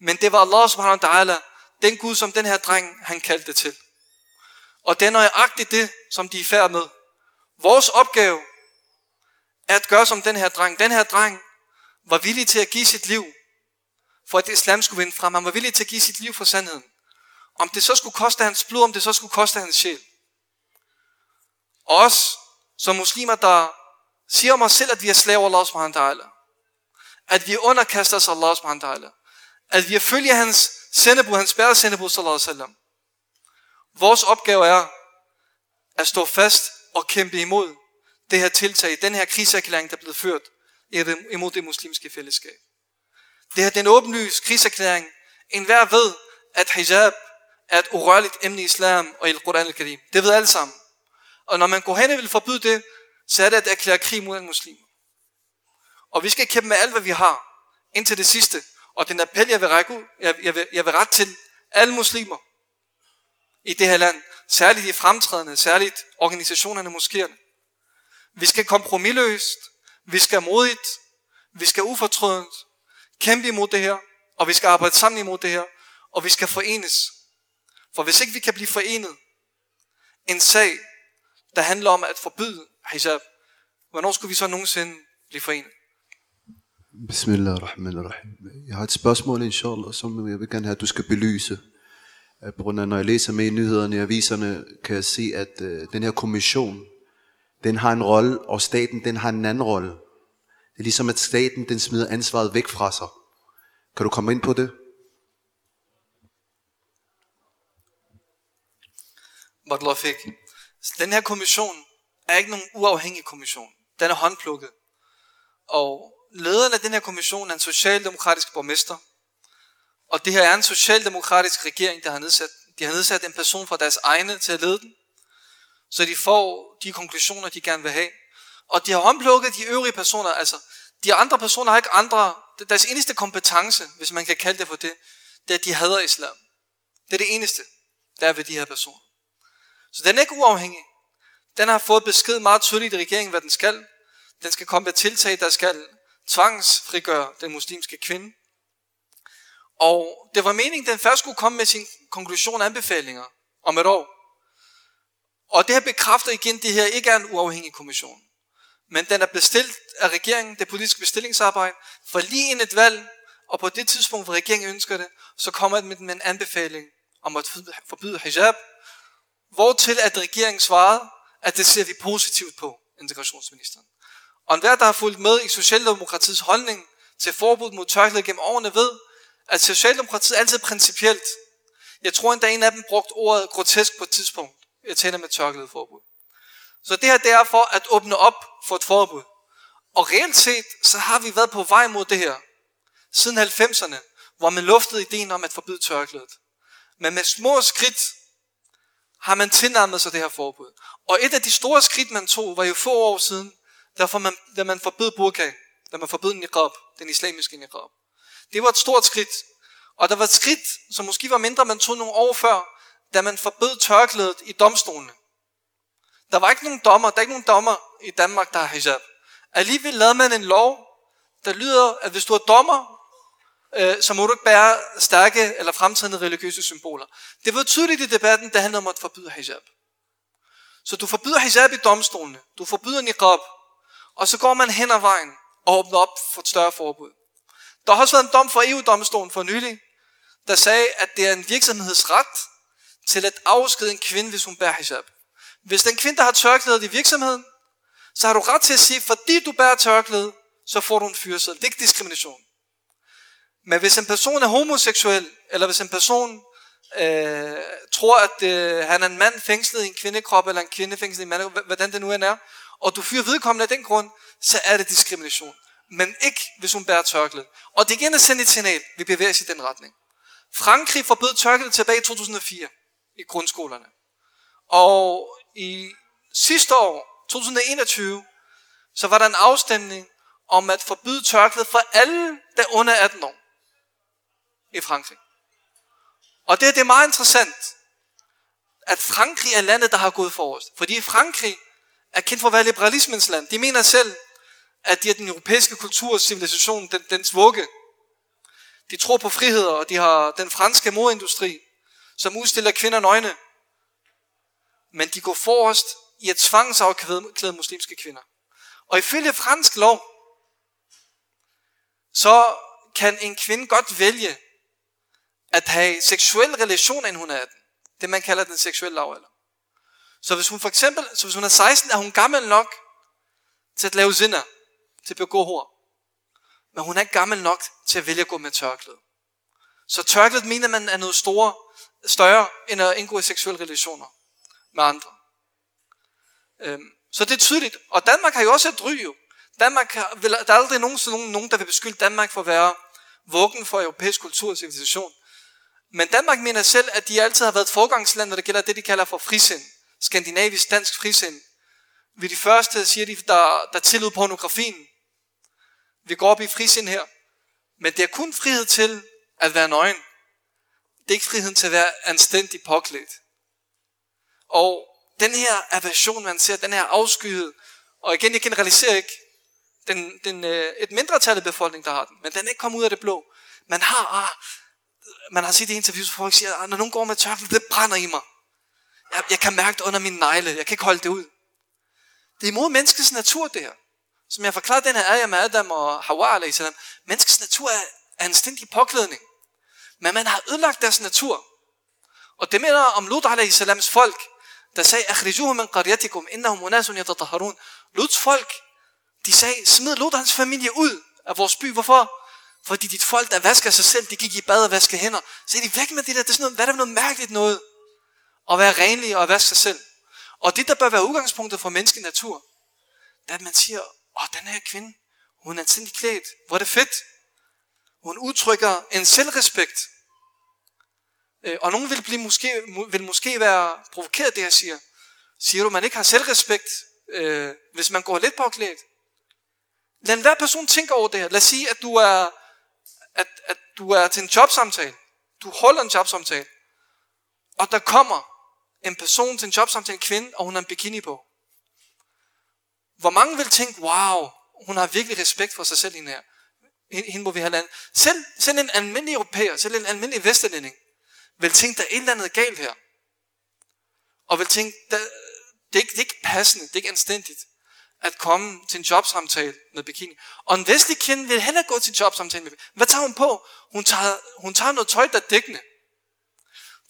Men det var Allah subhanahu wa ta'ala, den Gud, som den her dreng, han kaldte det til. Og det er nøjagtigt det, som de er færd med. Vores opgave er at gøre som den her dreng. Den her dreng var villig til at give sit liv, for at islam skulle vinde frem. Han var villig til at give sit liv for sandheden. Om det så skulle koste hans blod, om det så skulle koste hans sjæl. Og os som muslimer, der siger om os selv, at vi er slaver Allah subhanahu ta'ala. At vi underkaster os Allah subhanahu ta'ala. At vi følger hans sendebud, hans bære sendebud sallallahu alaihi wasallam. Vores opgave er at stå fast og kæmpe imod det her tiltag, den her krigserklæring, der er blevet ført imod det muslimske fællesskab. Det her den er en åbenlys krigserklæring. En hver ved, at hijab er et urørligt emne i islam og i Quran al-Karim. Det ved alle sammen. Og når man går hen og vil forbyde det, så er det at erklære krig mod en muslim. Og vi skal kæmpe med alt, hvad vi har, indtil det sidste. Og den appel, jeg vil række ud, jeg, jeg, vil, jeg vil ret til alle muslimer i det her land, særligt de fremtrædende, særligt organisationerne, moskéerne. Vi skal kompromilløst, vi skal modigt, vi skal ufortrødent kæmpe imod det her, og vi skal arbejde sammen imod det her, og vi skal forenes. For hvis ikke vi kan blive forenet, en sag, der handler om at forbyde hijab, hvornår skulle vi så nogensinde blive forenet? Bismillah ar-Rahman ar-Rahim. Jeg har et spørgsmål, inshallah, som jeg vil gerne have, at du skal belyse. Øh, på grund af, når jeg læser med i nyhederne i aviserne, kan jeg se, at øh, den her kommission, den har en rolle, og staten, den har en anden rolle. Det er ligesom, at staten, den smider ansvaret væk fra sig. Kan du komme ind på det? Botlofik, Den her kommission er ikke nogen uafhængig kommission. Den er håndplukket. Og lederen af den her kommission er en socialdemokratisk borgmester. Og det her er en socialdemokratisk regering, der har nedsat. De har nedsat en person fra deres egne til at lede den. Så de får de konklusioner, de gerne vil have. Og de har håndplukket de øvrige personer. Altså, de andre personer har ikke andre. Deres eneste kompetence, hvis man kan kalde det for det, det er, at de hader islam. Det er det eneste, der er ved de her personer. Så den er ikke uafhængig. Den har fået besked meget tydeligt i regeringen, hvad den skal. Den skal komme med tiltag, der skal tvangsfrigøre den muslimske kvinde. Og det var meningen, at den først skulle komme med sin konklusion og anbefalinger om et år. Og det her bekræfter igen, at det her ikke er en uafhængig kommission. Men den er bestilt af regeringen, det politiske bestillingsarbejde, for lige inden et valg, og på det tidspunkt, hvor regeringen ønsker det, så kommer den med en anbefaling om at forbyde hijab, hvor til at regeringen svarede, at det ser vi positivt på, integrationsministeren. Og enhver, der har fulgt med i Socialdemokratiets holdning til forbud mod tørklæde gennem årene, ved, at Socialdemokratiet altid principielt. Jeg tror endda en af dem brugt ordet grotesk på et tidspunkt. Jeg tænder med tørklæde forbud. Så det her det er for at åbne op for et forbud. Og reelt set, så har vi været på vej mod det her. Siden 90'erne, hvor man luftede ideen om at forbyde tørklædet. Men med små skridt har man tilnærmet sig det her forbud. Og et af de store skridt, man tog, var jo få år siden, da man, da man forbød burka, da man forbød niqab, den islamiske niqab. Det var et stort skridt. Og der var et skridt, som måske var mindre, man tog nogle år før, da man forbød tørklædet i domstolene. Der var ikke nogen dommer, der er ikke nogen dommer i Danmark, der har hijab. Alligevel lavede man en lov, der lyder, at hvis du er dommer, øh, så må du ikke bære stærke eller fremtrædende religiøse symboler. Det var tydeligt i debatten, det handlede om at forbyde hijab. Så du forbyder hijab i domstolene, du forbyder niqab, og så går man hen ad vejen og åbner op for et større forbud. Der har også været en dom fra EU-domstolen for nylig, der sagde, at det er en virksomhedsret til at afskede en kvinde, hvis hun bærer hijab. Hvis den kvinde, der har tørklædet i virksomheden, så har du ret til at sige, fordi du bærer tørklæde, så får du en fyrsel. Det er ikke diskrimination. Men hvis en person er homoseksuel, eller hvis en person øh, tror, at øh, han er en mand fængslet i en kvindekrop, eller en kvinde fængslet i en mand, hvordan det nu end er, og du fyrer vedkommende af den grund, så er det diskrimination. Men ikke, hvis hun bærer tørklæde. Og det igen at sende et signal, vi bevæger os i den retning. Frankrig forbød tørklæde tilbage i 2004 i grundskolerne. Og i sidste år, 2021, så var der en afstemning om at forbyde tørklæde for alle, der under 18 år i Frankrig. Og det, det er meget interessant, at Frankrig er landet, der har gået forrest. Fordi Frankrig er kendt for at være liberalismens land. De mener selv, at de er den europæiske kultur og civilisation, den, dens vugge. De tror på friheder, og de har den franske modindustri som udstiller kvinder nøgne. Men de går forrest i at tvangsafklæde muslimske kvinder. Og ifølge fransk lov, så kan en kvinde godt vælge at have seksuel relation, inden hun er 18. Det man kalder den seksuelle lavalder. Så hvis hun for eksempel, så hvis hun er 16, er hun gammel nok til at lave zinder, til at begå hår. Men hun er ikke gammel nok til at vælge at gå med tørklæde. Så tørklædet mener man er noget store, større, end at indgå i seksuelle relationer med andre. Øhm, så det er tydeligt. Og Danmark har jo også et ry jo. Danmark har, vil, der er aldrig nogen, nogen, der vil beskylde Danmark for at være vuggen for europæisk kultur og civilisation. Men Danmark mener selv, at de altid har været et forgangsland, når det gælder det, de kalder for frisind. Skandinavisk dansk frisind. Vi er de første, siger de, der, der tillod pornografien. Vi går op i frisind her. Men det er kun frihed til at være nøgen. Det er ikke friheden til at være anstændig påklædt. Og den her aversion, man ser, den her afskyhed, og igen, jeg generaliserer ikke, den, den, øh, et mindretal af befolkningen, der har den, men den er ikke kommet ud af det blå. Man har, ah, man har set i interviews, hvor folk siger, ah, når nogen går med tørklæde, det brænder i mig. Jeg, jeg kan mærke det under min negle, jeg kan ikke holde det ud. Det er imod menneskets natur, det her. Som jeg forklarede den her ayah med Adam og Hawa, Menneskets natur er, er en stændig påklædning. Men man har ødelagt deres natur. Og det mener om Lut a.s. folk, der sagde, Akhrijuhu min qaryatikum, innahum unasun yatataharun. Luts folk, de sagde, smid Lut hans familie ud af vores by. Hvorfor? Fordi dit folk, der vasker sig selv, de gik i bad og vaskede hænder. Så er de væk med det der. Det er sådan noget, hvad er det noget mærkeligt noget? At være renlig og at vaske sig selv. Og det, der bør være udgangspunktet for menneskelig natur, det er, at man siger, åh, den her kvinde, hun er anstændig klædt. Hvor er det fedt. Hun udtrykker en selvrespekt. Øh, og nogen vil, blive måske, vil måske være provokeret det, jeg siger. Siger du, man ikke har selvrespekt, øh, hvis man går lidt påklædt? Lad hver person tænke over det her. Lad os sige, at du er, at, at du er til en jobsamtale. Du holder en jobsamtale. Og der kommer en person til en jobsamtale, en kvinde, og hun har en bikini på. Hvor mange vil tænke, wow, hun har virkelig respekt for sig selv, hende her. Hende må vi have landet. Selv, selv en almindelig europæer, selv en almindelig vestlænding, vil tænke, der er et eller andet galt her. Og vil tænke, der, det, er ikke, det er ikke passende, det er ikke anstændigt at komme til en jobsamtale med bikini. Og en vestlig kvinde vil heller gå til en jobsamtale med bikini. Hvad tager hun på? Hun tager, hun tager noget tøj, der er dækkende.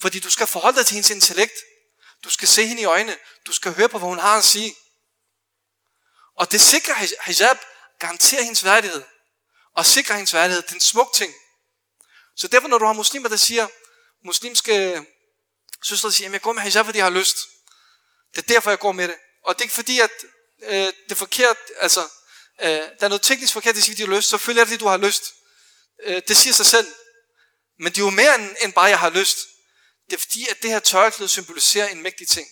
Fordi du skal forholde dig til hendes intellekt. Du skal se hende i øjnene. Du skal høre på, hvad hun har at sige. Og det sikrer hijab, garanterer hendes værdighed. Og sikre hendes værdighed. Det er en smuk ting. Så derfor, når du har muslimer, der siger, muslimske søstre, der siger, at jeg går med hijab, fordi jeg har lyst. Det er derfor, jeg går med det. Og det er ikke fordi, at øh, det er forkert, altså, øh, der er noget teknisk forkert, det siger, at de har lyst. Selvfølgelig er det, fordi du har lyst. Øh, det siger sig selv. Men det er jo mere end, end bare, jeg har lyst. Det er fordi, at det her tørklæde symboliserer en mægtig ting.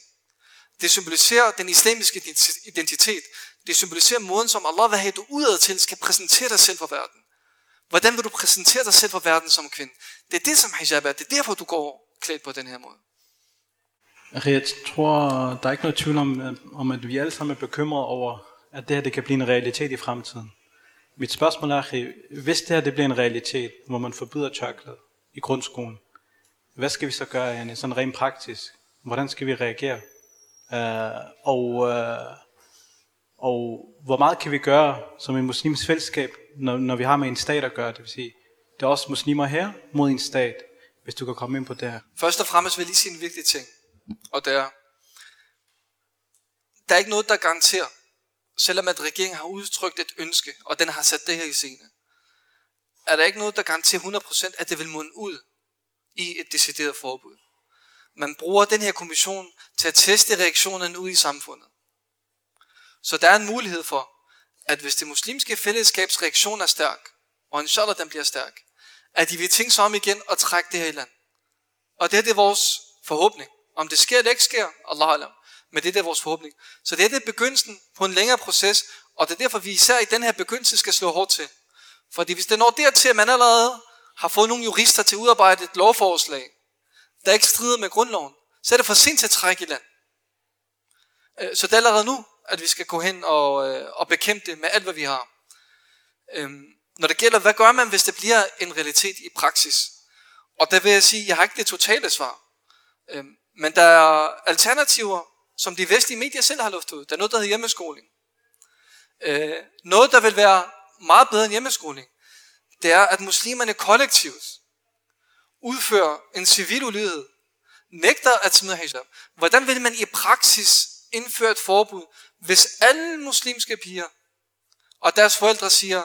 Det symboliserer den islamiske identitet. Det symboliserer måden, som Allah vil have du udad til, skal præsentere dig selv for verden. Hvordan vil du præsentere dig selv for verden som kvinde? Det er det, som hijab er. Det er derfor, du går klædt på den her måde. Jeg tror, der er ikke noget tvivl om, øh, om, at vi alle sammen er bekymrede over, at det her det kan blive en realitet i fremtiden. Mit spørgsmål er, hvis det her det bliver en realitet, hvor man forbyder tørklæde i grundskolen, hvad skal vi så gøre, Janne, sådan rent praktisk? Hvordan skal vi reagere? Uh, og, uh, og hvor meget kan vi gøre som en muslims fællesskab, når, når vi har med en stat at gøre? Det vil sige, det er også muslimer her mod en stat, hvis du kan komme ind på det her. Først og fremmest vil jeg lige sige en vigtig ting. Og det er, der er ikke noget, der garanterer, selvom at regeringen har udtrykt et ønske, og den har sat det her i scene, er der ikke noget, der garanterer 100%, at det vil munde ud i et decideret forbud. Man bruger den her kommission til at teste reaktionen ud i samfundet. Så der er en mulighed for, at hvis det muslimske fællesskabs reaktion er stærk, og inshallah den bliver stærk, at de vil tænke sig om igen og trække det her i land. Og det er det vores forhåbning. Om det sker eller ikke sker, Allah alam. Men det er det vores forhåbning. Så det er det begyndelsen på en længere proces, og det er derfor, vi især i den her begyndelse skal slå hårdt til. Fordi hvis det når dertil, at man allerede har fået nogle jurister til at udarbejde et lovforslag, der ikke strider med grundloven, så er det for sent til at trække i land. Øh, så det er allerede nu, at vi skal gå hen og, øh, og bekæmpe det med alt, hvad vi har. Øhm, når det gælder, hvad gør man, hvis det bliver en realitet i praksis? Og der vil jeg sige, jeg har ikke det totale svar. Øhm, men der er alternativer, som de vestlige medier selv har luftet ud. Der er noget, der hedder hjemmeskoling. Øh, noget, der vil være meget bedre end hjemmeskoling, det er, at muslimerne kollektivt udfører en civil ulydighed, nægter at smide hijab. Hvordan vil man i praksis indføre et forbud, hvis alle muslimske piger og deres forældre siger,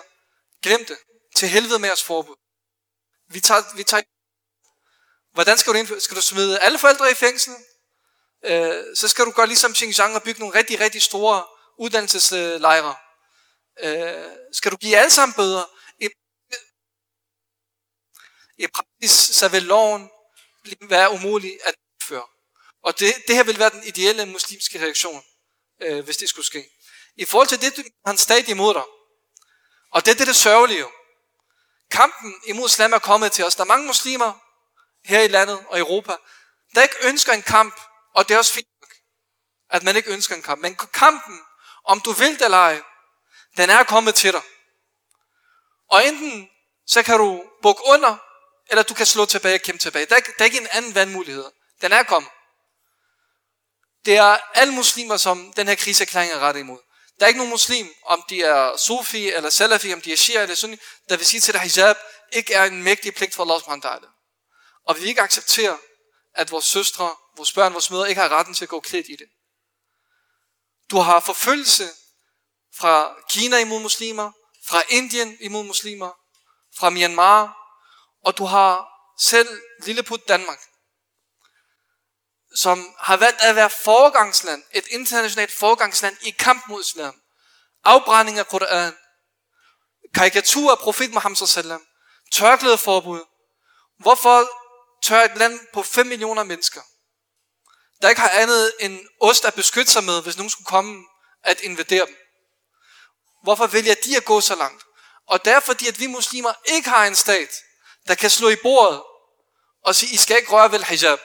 glem det, til helvede med os forbud. Vi tager, vi tager Hvordan skal du indføre? Skal du smide alle forældre i fængsel? Øh, så skal du gøre ligesom Xinjiang og bygge nogle rigtig, rigtig store uddannelseslejre. Øh, skal du give alle sammen bøder? I, i praksis så vil loven være umulig at føre. Og det, det her vil være den ideelle muslimske reaktion, øh, hvis det skulle ske. I forhold til det, han stadig imod dig. Og det er det, det sørgelige. Kampen imod islam er kommet til os. Der er mange muslimer her i landet og Europa, der ikke ønsker en kamp, og det er også fint at man ikke ønsker en kamp. Men kampen, om du vil det eller ej, den er kommet til dig. Og enten så kan du bukke under, eller du kan slå tilbage og kæmpe tilbage. Der er, der er ikke en anden vandmulighed. Den er kommet. Det er alle muslimer, som den her kriserklæring er rettet imod. Der er ikke nogen muslim, om de er sufi eller salafi, om de er shia eller sunni, der vil sige til dig, hijab ikke er en mægtig pligt for Allah subhanahu Og vi vil ikke acceptere, at vores søstre, vores børn, vores mødre ikke har retten til at gå klædt i det. Du har forfølgelse fra Kina imod muslimer, fra Indien imod muslimer, fra Myanmar, og du har selv Lilleput Danmark, som har valgt at være foregangsland, et internationalt foregangsland i kamp mod islam. Afbrænding af Koran, karikatur af profet Muhammad sallam, tørklædeforbud. Hvorfor tør et land på 5 millioner mennesker, der ikke har andet end ost at beskytte sig med, hvis nogen skulle komme at invadere dem? Hvorfor vælger de at gå så langt? Og det er fordi, at vi muslimer ikke har en stat, der kan slå i bordet og sige, I skal ikke røre ved hijab.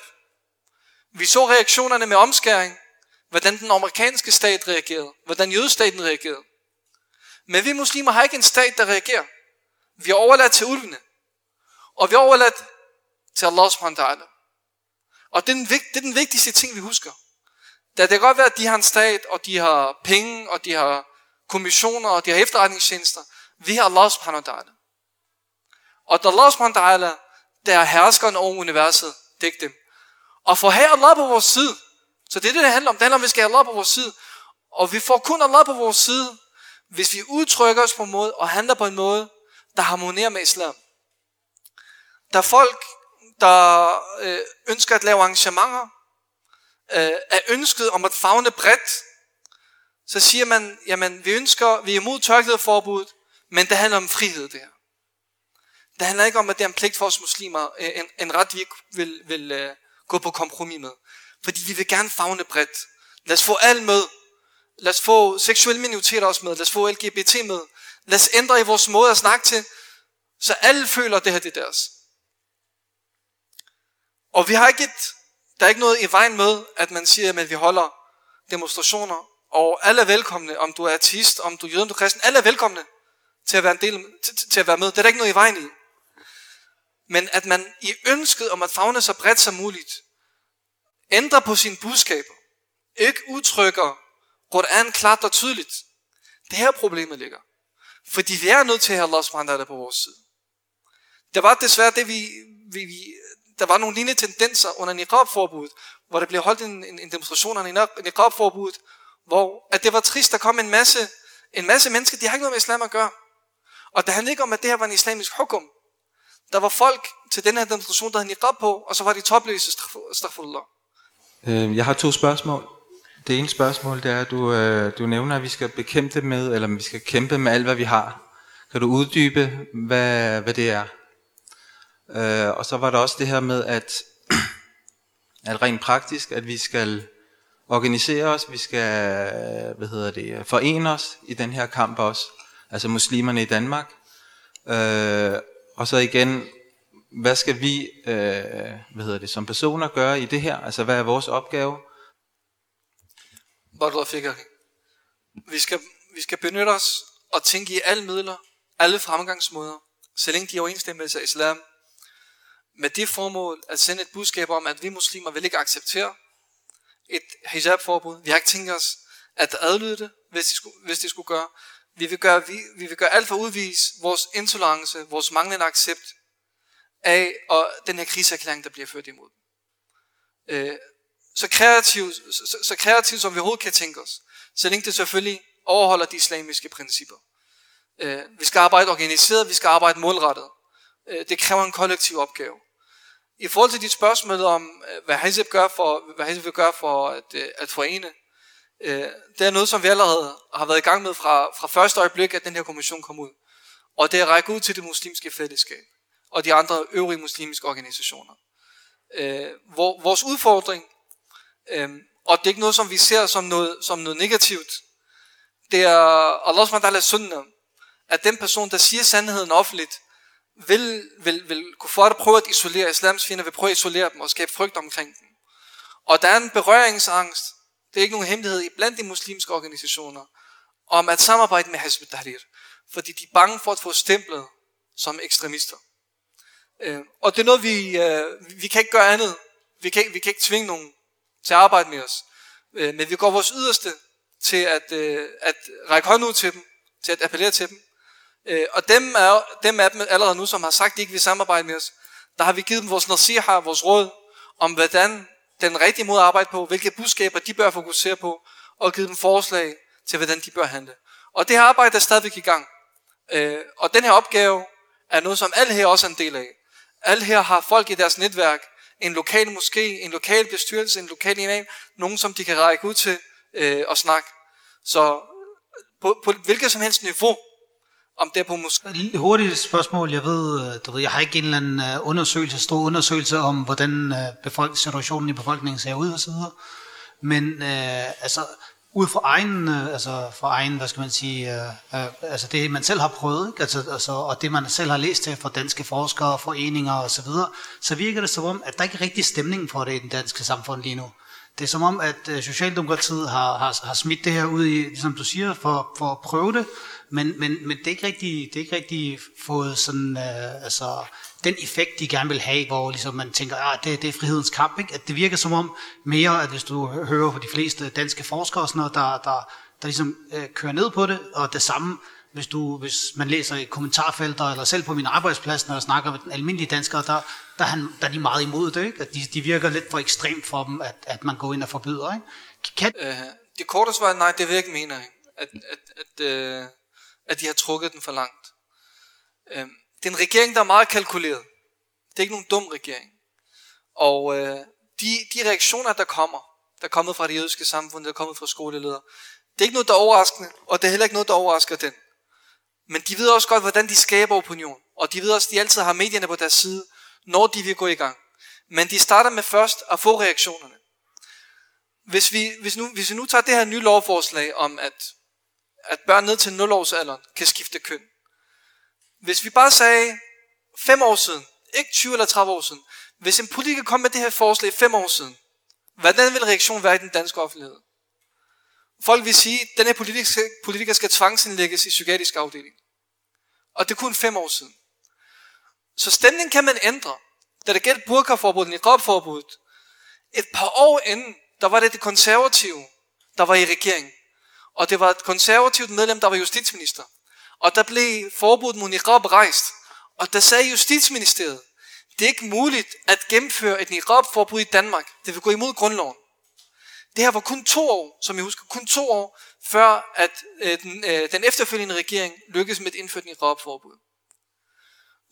Vi så reaktionerne med omskæring, hvordan den amerikanske stat reagerede, hvordan jødestaten reagerede. Men vi muslimer har ikke en stat, der reagerer. Vi er overladt til ulvene. Og vi er overladt til Allah subhanahu wa Og det er, den, det er den vigtigste ting, vi husker. Da det kan godt være, at de har en stat, og de har penge, og de har kommissioner, og de har efterretningstjenester. Vi har Allah subhanahu wa ta'ala. Og Allah subhanahu wa ta'ala, der er herskeren over universet, det er ikke dem. Og for at have Allah på vores side, så det er det, det handler om. Det handler om, at vi skal have Allah på vores side. Og vi får kun Allah på vores side, hvis vi udtrykker os på en måde, og handler på en måde, der harmonerer med islam. Der er folk, der øh, ønsker at lave arrangementer, øh, er ønsket om at fagne bredt, så siger man, jamen vi ønsker, vi er imod tørklædeforbuddet, men det handler om frihed det her. Det handler ikke om, at det er en pligt for os muslimer, øh, en, en ret vi ikke vil, vil øh, gå på kompromis med. Fordi vi vil gerne fagne bredt. Lad os få alt med. Lad os få seksuelle minoriteter også med. Lad os få LGBT med. Lad os ændre i vores måde at snakke til, så alle føler, at det her det er deres. Og vi har ikke et, der er ikke noget i vejen med, at man siger, at vi holder demonstrationer, og alle er velkomne, om du er artist, om du er jøde, om du er kristen, alle er velkomne til at være, en del, til, til at være med. Det er der ikke noget i vejen i. Men at man i ønsket om at fagne så bredt som muligt, ændrer på sine budskaber, ikke udtrykker Koran klart og tydeligt. Det her problemet ligger. Fordi vi er nødt til at have Allah subhanahu på vores side. Der var desværre det, vi, vi, vi der var nogle lignende tendenser under niqab-forbuddet, hvor der blev holdt en, en, en demonstration under niqab-forbuddet, hvor at det var trist, der kom en masse, en masse mennesker, de har ikke noget med islam at gøre. Og det handlede ikke om, at det her var en islamisk hukum. Der var folk til den her demonstration, der havde niqab på, og så var de topløse, astaghfirullah. Øh, jeg har to spørgsmål. Det ene spørgsmål, det er, at du, øh, du nævner, at vi skal bekæmpe med, eller vi skal kæmpe med alt, hvad vi har. Kan du uddybe, hvad, hvad det er? Øh, og så var der også det her med, at, at rent praktisk, at vi skal organisere os, vi skal hvad hedder det, forene os i den her kamp også, altså muslimerne i Danmark. Øh, og så igen, hvad skal vi øh, hvad hedder det, som personer gøre i det her? Altså hvad er vores opgave? Vi skal, vi skal benytte os og tænke i alle midler, alle fremgangsmåder, så længe de er overensstemmelse af islam. med det formål at sende et budskab om, at vi muslimer vil ikke acceptere et hijab-forbud. Vi har ikke tænkt os at adlyde det, hvis de skulle, hvis de skulle gøre. Vi vil gøre, vi, vi vil gøre alt for at udvise vores intolerance, vores manglende accept af og den her kriserklæring, der bliver ført imod. Øh, så kreativt, så, så kreativ, som vi overhovedet kan tænke os. Så længe det selvfølgelig overholder de islamiske principper. Øh, vi skal arbejde organiseret, vi skal arbejde målrettet. Øh, det kræver en kollektiv opgave. I forhold til dit spørgsmål om, øh, hvad Hazib, gør for, hvad Hazib vil gøre for at, øh, at forene, Øh, det er noget, som vi allerede har været i gang med fra, fra første øjeblik, at den her kommission kom ud. Og det er rækket ud til det muslimske fællesskab og de andre øvrige muslimske organisationer. Øh, hvor, vores udfordring, øh, og det er ikke noget, som vi ser som noget, som noget negativt, det er Allah subhanahu sunnah, at den person, der siger sandheden offentligt, vil, vil, vil kunne få at prøve at isolere islams fjender, vil prøve at isolere dem og skabe frygt omkring dem. Og der er en berøringsangst, det er ikke nogen hemmelighed blandt de muslimske organisationer, om at samarbejde med Hizb tahrir fordi de er bange for at få stemplet som ekstremister. Øh, og det er noget, vi, øh, vi kan ikke gøre andet. Vi kan, vi kan ikke tvinge nogen til at arbejde med os. Øh, men vi går vores yderste til at, øh, at række hånden ud til dem, til at appellere til dem. Øh, og dem er, dem af dem allerede nu, som har sagt, at de ikke vil samarbejde med os, der har vi givet dem vores nasiha, vores råd, om hvordan den rigtige måde at arbejde på, hvilke budskaber de bør fokusere på, og give dem forslag til, hvordan de bør handle. Og det her arbejde er stadigvæk i gang. Øh, og den her opgave er noget, som alle her også er en del af. Alle her har folk i deres netværk, en lokal moské, en lokal bestyrelse, en lokal imam, nogen, som de kan række ud til øh, og snakke. Så på, på hvilket som helst niveau, om det er på måske... Hurtigt spørgsmål. Jeg ved, øh, du ved, jeg har ikke en eller anden øh, undersøgelse, stor undersøgelse om, hvordan øh, befolk- situationen i befolkningen ser ud osv. Men øh, altså, ud fra egen, altså fra egen, hvad skal man sige, øh, øh, altså det man selv har prøvet, ikke? Altså, altså, og det man selv har læst til fra danske forskere, foreninger osv., så, videre, så virker det som om, at der ikke er rigtig stemning for det i den danske samfund lige nu. Det er som om, at Socialdemokratiet har, har, har smidt det her ud i, som du siger, for, for at prøve det, men, men, men det, er ikke rigtig, det er ikke rigtig fået sådan, øh, altså, den effekt, de gerne vil have, hvor ligesom man tænker, at det, det er frihedens kamp. Ikke? At det virker som om mere, at hvis du hører på de fleste danske forskere, sådan noget, der, der, der ligesom øh, kører ned på det, og det samme, hvis, du, hvis man læser i kommentarfelter, eller selv på min arbejdsplads, når jeg snakker med den almindelige danskere, der, der, han, der er de meget imod det. Ikke? At de, de virker lidt for ekstremt for dem, at, at man går ind og forbyder. Ikke? Kan... Øh, det korte svar er nej, det vil jeg ikke mene, at, at, at, øh, at de har trukket den for langt. Øhm, det er en regering, der er meget kalkuleret. Det er ikke nogen dum regering. Og øh, de, de reaktioner, der kommer, der er kommet fra det jødiske samfund, der er kommet fra skoleledere, det er ikke noget, der er overraskende, og det er heller ikke noget, der overrasker den. Men de ved også godt, hvordan de skaber opinion. Og de ved også, at de altid har medierne på deres side, når de vil gå i gang. Men de starter med først at få reaktionerne. Hvis vi, hvis nu, hvis vi nu tager det her nye lovforslag om, at, at børn ned til 0 års alderen kan skifte køn, hvis vi bare sagde 5 år siden, ikke 20 eller 30 år siden, hvis en politiker kom med det her forslag 5 år siden, hvordan vil reaktionen være i den danske offentlighed? Folk vil sige, at den her politiker, politiker skal tvangsindlægges i psykiatrisk afdeling. Og det er kun 5 år siden. Så stemningen kan man ændre. Da det gælder burkaforbuddet, niqabforbuddet, et par år inden, der var det det konservative, der var i regeringen. Og det var et konservativt medlem, der var justitsminister. Og der blev forbuddet mod niqab rejst. Og der sagde Justitsministeriet, det er ikke muligt at gennemføre et niqab-forbud i Danmark. Det vil gå imod grundloven. Det her var kun to år, som jeg husker, kun to år, før at øh, den, øh, den efterfølgende regering lykkedes med at indføre et niqab-forbud.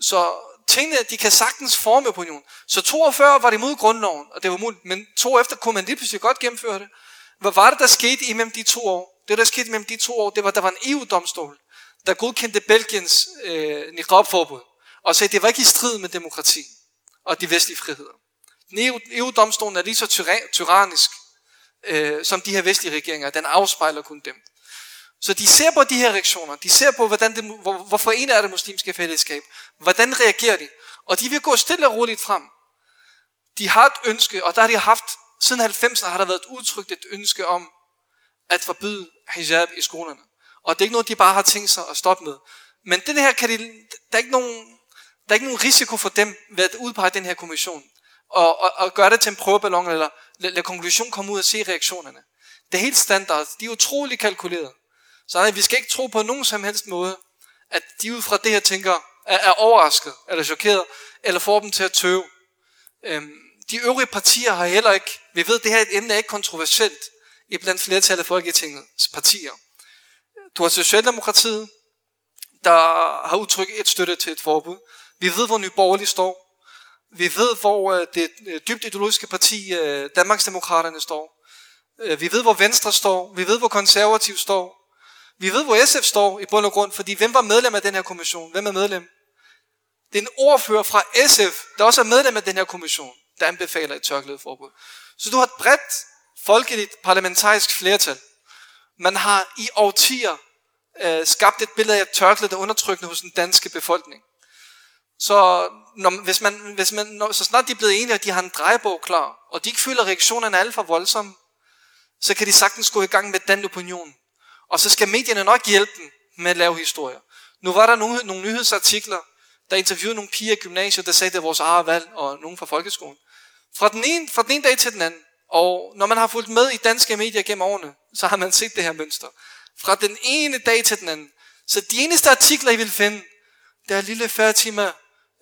Så tingene, de kan sagtens forme opinion. Så to år før var det imod grundloven, og det var muligt, men to år efter kunne man lige pludselig godt gennemføre det. Hvad var det, der skete imellem de to år? Det, der skete mellem de to år, det var, der var en EU-domstol, der godkendte Belgiens øh, niqab-forbud, og sagde, at det var ikke i strid med demokrati og de vestlige friheder. EU-domstolen e er lige så tyrannisk, øh, som de her vestlige regeringer. Den afspejler kun dem. Så de ser på de her reaktioner. De ser på, hvordan det, hvor, hvorfor en er det muslimske fællesskab. Hvordan reagerer de? Og de vil gå stille og roligt frem. De har et ønske, og der har de haft, siden 90'erne har der været et udtrykt et ønske om at forbyde hijab i skolerne. Og det er ikke noget, de bare har tænkt sig at stoppe med. Men den her kan de, der er ikke nogen, Der er ikke nogen risiko for dem ved at udpege den her kommission. Og, og, og gøre det til en prøveballon, eller lade, lad konklusion komme ud og se reaktionerne. Det er helt standard. De er utrolig kalkuleret. Så nej, vi skal ikke tro på nogen som helst måde, at de ud fra det her tænker, er, er overrasket, eller chokeret, eller får dem til at tøve. Øhm, de øvrige partier har heller ikke, vi ved, at det her emne er ikke kontroversielt i blandt flertallet af Folketingets partier. Du har Socialdemokratiet, der har udtrykt et støtte til et forbud. Vi ved, hvor Nye Borgerlige står. Vi ved, hvor øh, det øh, dybt ideologiske parti, øh, Danmarksdemokraterne, står. Vi ved, hvor Venstre står. Vi ved, hvor Konservativ står. Vi ved, hvor SF står i bund og grund, fordi hvem var medlem af den her kommission? Hvem er medlem? Det er en ordfører fra SF, der også er medlem af den her kommission, der anbefaler et tørklædeforbud. Så du har et bredt folkeligt parlamentarisk flertal. Man har i årtier øh, skabt et billede af, at tørklædet er undertrykkende hos den danske befolkning. Så når, hvis man, hvis man, når, så snart de er blevet enige, at de har en drejebog klar, og de ikke føler, at reaktionerne er alt for voldsomme, så kan de sagtens gå i gang med den opinion. Og så skal medierne nok hjælpe dem med at lave historier. Nu var der nogle, nogle nyhedsartikler, der interviewede nogle piger i gymnasiet, der sagde, at det er vores eget valg, og nogen fra folkeskolen. Fra den, ene, fra den ene dag til den anden. Og når man har fulgt med i danske medier gennem årene, så har man set det her mønster. Fra den ene dag til den anden. Så de eneste artikler, I vil finde, der er lille Fatima,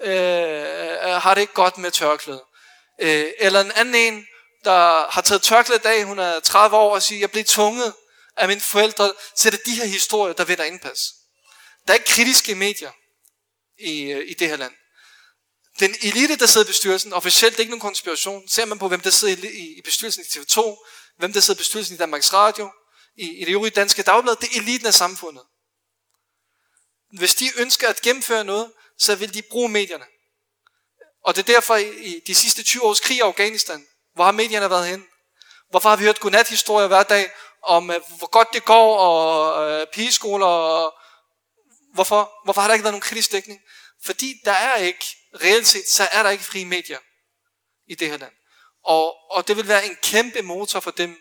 øh, øh, har det ikke godt med tørklæde. Øh, eller en anden en, der har taget tørklæde dag, hun er 30 år, og siger, jeg blev tvunget af mine forældre til at de her historier, der vinder indpas. Der er ikke kritiske medier i, øh, i det her land. Den elite, der sidder i bestyrelsen, officielt ikke nogen konspiration, ser man på, hvem der sidder i, bestyrelsen i TV2, hvem der sidder i bestyrelsen i Danmarks Radio, i, i det øvrige danske dagblad, det er eliten af samfundet. Hvis de ønsker at gennemføre noget, så vil de bruge medierne. Og det er derfor i, de sidste 20 års krig i Afghanistan, hvor har medierne været hen? Hvorfor har vi hørt godnat-historier hver dag om, øh, hvor godt det går, og øh, pigeskoler, og hvorfor? Hvorfor har der ikke været nogen kritisk dækning? Fordi der er ikke, reelt set, så er der ikke frie medier i det her land. Og, og det vil være en kæmpe motor for dem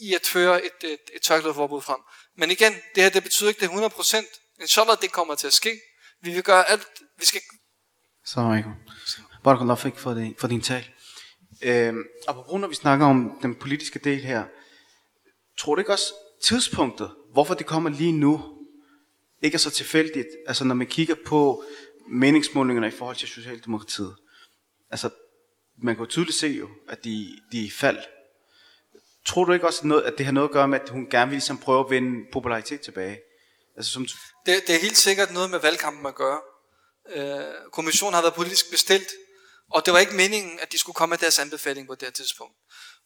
i at føre et, et, et tørklædeforbud frem. Men igen, det her det betyder ikke, det er 100%. Inshallah, det kommer til at ske. Vi vil gøre alt, vi skal... Salam alaikum. Barakallah fik for, det, for din tal. Øhm, og på grund af, at vi snakker om den politiske del her, tror du ikke også tidspunktet, hvorfor det kommer lige nu, ikke er så tilfældigt, altså når man kigger på meningsmålingerne i forhold til Socialdemokratiet. Altså, man kan jo tydeligt se jo, at de, de er fald. Tror du ikke også, noget, at det har noget at gøre med, at hun gerne vil ligesom prøve at vinde popularitet tilbage? Altså, som... det, det er helt sikkert noget med valgkampen at gøre. Øh, kommissionen har været politisk bestilt, og det var ikke meningen, at de skulle komme med deres anbefaling på det her tidspunkt.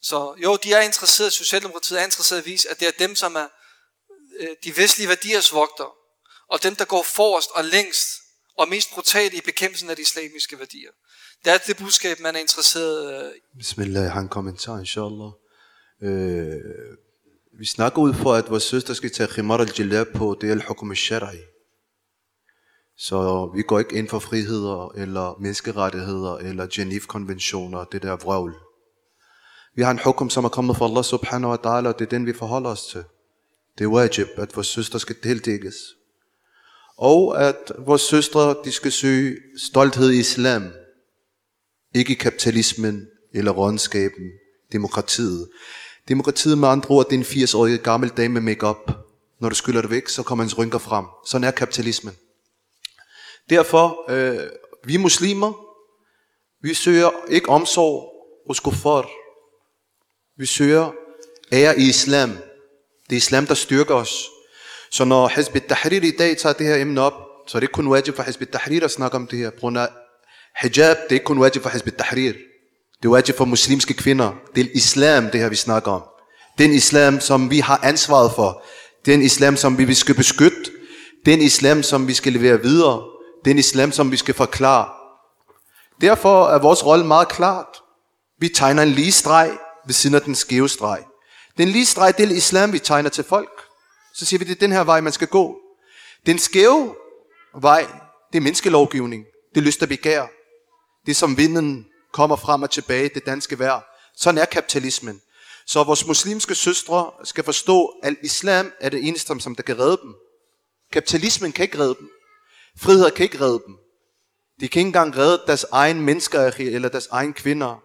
Så jo, de er interesseret, Socialdemokratiet er interesseret at vise, at det er dem, som er øh, de vestlige værdiers vogter, og dem, der går forrest og længst og mest brutal i bekæmpelsen af de islamiske værdier. Det er det budskab, man er interesseret øh, i. Bismillah, jeg har en kommentar, inshallah. Øh, vi snakker ud for, at vores søster skal tage khimar al-jilab på, det al-hukum al-shara'i. Så vi går ikke ind for friheder, eller menneskerettigheder, eller Genève-konventioner, det der vrøvl. Vi har en hukum, som er kommet fra Allah subhanahu wa ta'ala, og det er den, vi forholder os til. Det er wajib, at vores søster skal tildækkes. Og at vores søstre, de skal søge stolthed i islam. Ikke kapitalismen, eller rådenskaben, demokratiet. Demokratiet med andre ord, det er en 80-årig gammel dame med makeup. Når du skyller det væk, så kommer hans rynker frem. Sådan er kapitalismen. Derfor, øh, vi muslimer, vi søger ikke omsorg hos kuffar. Vi søger ære i islam. Det er islam, der styrker os. Så når Hizb tahrir i dag tager det her emne op, så er det ikke kun wajib for Hizb tahrir at snakke om det her. På hijab, det er ikke kun wajib for Hizb tahrir. Det er wajib for muslimske kvinder. Det er islam, det her vi snakker om. Den islam, som vi har ansvaret for. Den islam, som vi skal beskytte. Den islam, som vi skal levere videre. Den islam, som vi skal forklare. Derfor er vores rolle meget klart. Vi tegner en lige streg ved siden af den skæve streg. Den lige streg, det er islam, vi tegner til folk. Så siger vi, det er den her vej, man skal gå. Den skæve vej, det er menneskelovgivning. Det er lyst og begær. Det som vinden kommer frem og tilbage, det danske vejr. Sådan er kapitalismen. Så vores muslimske søstre skal forstå, at islam er det eneste, som der kan redde dem. Kapitalismen kan ikke redde dem. Frihed kan ikke redde dem. De kan ikke engang redde deres egen mennesker eller deres egen kvinder.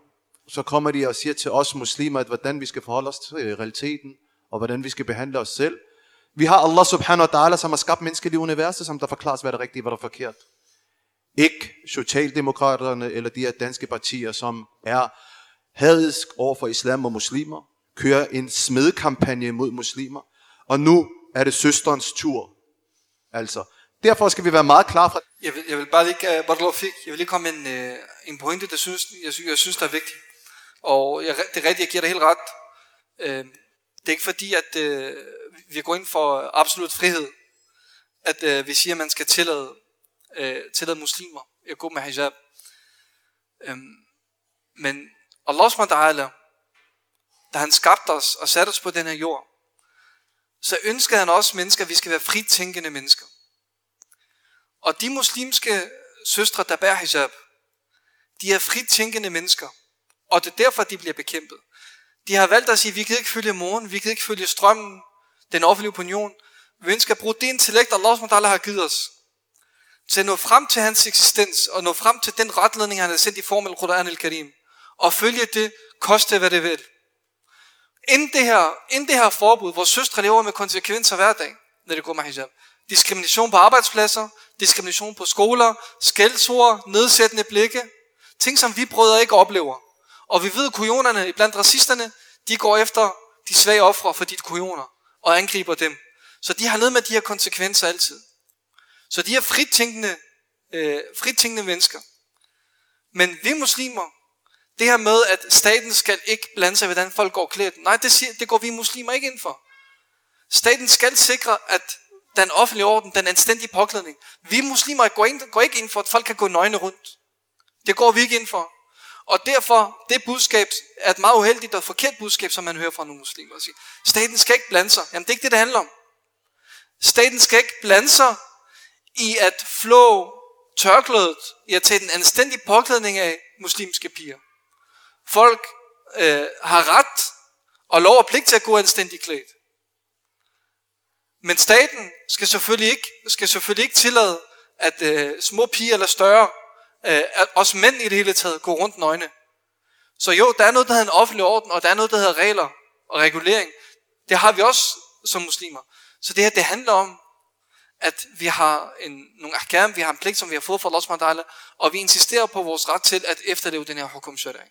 Så kommer de og siger til os muslimer, at hvordan vi skal forholde os til realiteten, og hvordan vi skal behandle os selv. Vi har Allah subhanahu wa ta'ala, som har skabt mennesket i universet, som der forklarer, hvad der er rigtigt, hvad der er forkert. Ikke Socialdemokraterne eller de her danske partier, som er hadisk over for islam og muslimer, kører en smedkampagne mod muslimer, og nu er det søsterens tur. Altså, derfor skal vi være meget klar fra... Jeg vil, jeg vil bare lige, øh, uh, Bartolo fik, jeg vil lige komme en, uh, en pointe, der synes, jeg, synes, jeg synes, der er vigtig. Og jeg, det er rigtigt, jeg giver dig helt ret. Uh, det er ikke fordi, at uh, vi går ind for absolut frihed, at øh, vi siger, at man skal tillade, øh, tillade muslimer at gå med hijab. Øhm, men Allah subhanahu da han skabte os og satte os på den her jord, så ønskede han også mennesker, at vi skal være fritænkende mennesker. Og de muslimske søstre, der bærer hijab, de er fritænkende mennesker. Og det er derfor, de bliver bekæmpet. De har valgt at sige, vi kan ikke følge moren, vi kan ikke følge strømmen, den offentlige opinion. Vi ønsker at bruge det intellekt, Allah SWT har givet os, til at nå frem til hans eksistens, og nå frem til den retledning, han har sendt i form af Quran al-Karim, og følge det, koste hvad det vil. Inden det her, inden det her forbud, hvor søstre lever med konsekvenser hver dag, når det går med hijab. Diskrimination på arbejdspladser, diskrimination på skoler, skældsord, nedsættende blikke. Ting, som vi brødre ikke oplever. Og vi ved, at kujonerne blandt racisterne, de går efter de svage ofre for dit kujoner og angriber dem. Så de har noget med de her konsekvenser altid. Så de er fritænkende, øh, fritænkende mennesker. Men vi muslimer, det her med, at staten skal ikke blande sig, hvordan folk går klædt. Nej, det, siger, det går vi muslimer ikke ind for. Staten skal sikre, at den offentlige orden, den anstændige påklædning. Vi muslimer går, ind, går ikke ind for, at folk kan gå nøgne rundt. Det går vi ikke ind for. Og derfor, det budskab er et meget uheldigt og forkert budskab, som man hører fra nogle muslimer. Sige, staten skal ikke blande sig. Jamen det er ikke det, det handler om. Staten skal ikke blande sig i at flå tørklædet, i at tage den anstændige påklædning af muslimske piger. Folk øh, har ret og lov og pligt til at gå anstændigt klædt. Men staten skal selvfølgelig ikke, skal selvfølgelig ikke tillade, at øh, små piger eller større, øh, os også mænd i det hele taget, gå rundt nøgne. Så jo, der er noget, der hedder en offentlig orden, og der er noget, der hedder regler og regulering. Det har vi også som muslimer. Så det her, det handler om, at vi har en, nogle ahkam, vi har en pligt, som vi har fået fra Allah og vi insisterer på vores ret til at efterleve den her hukum sharia.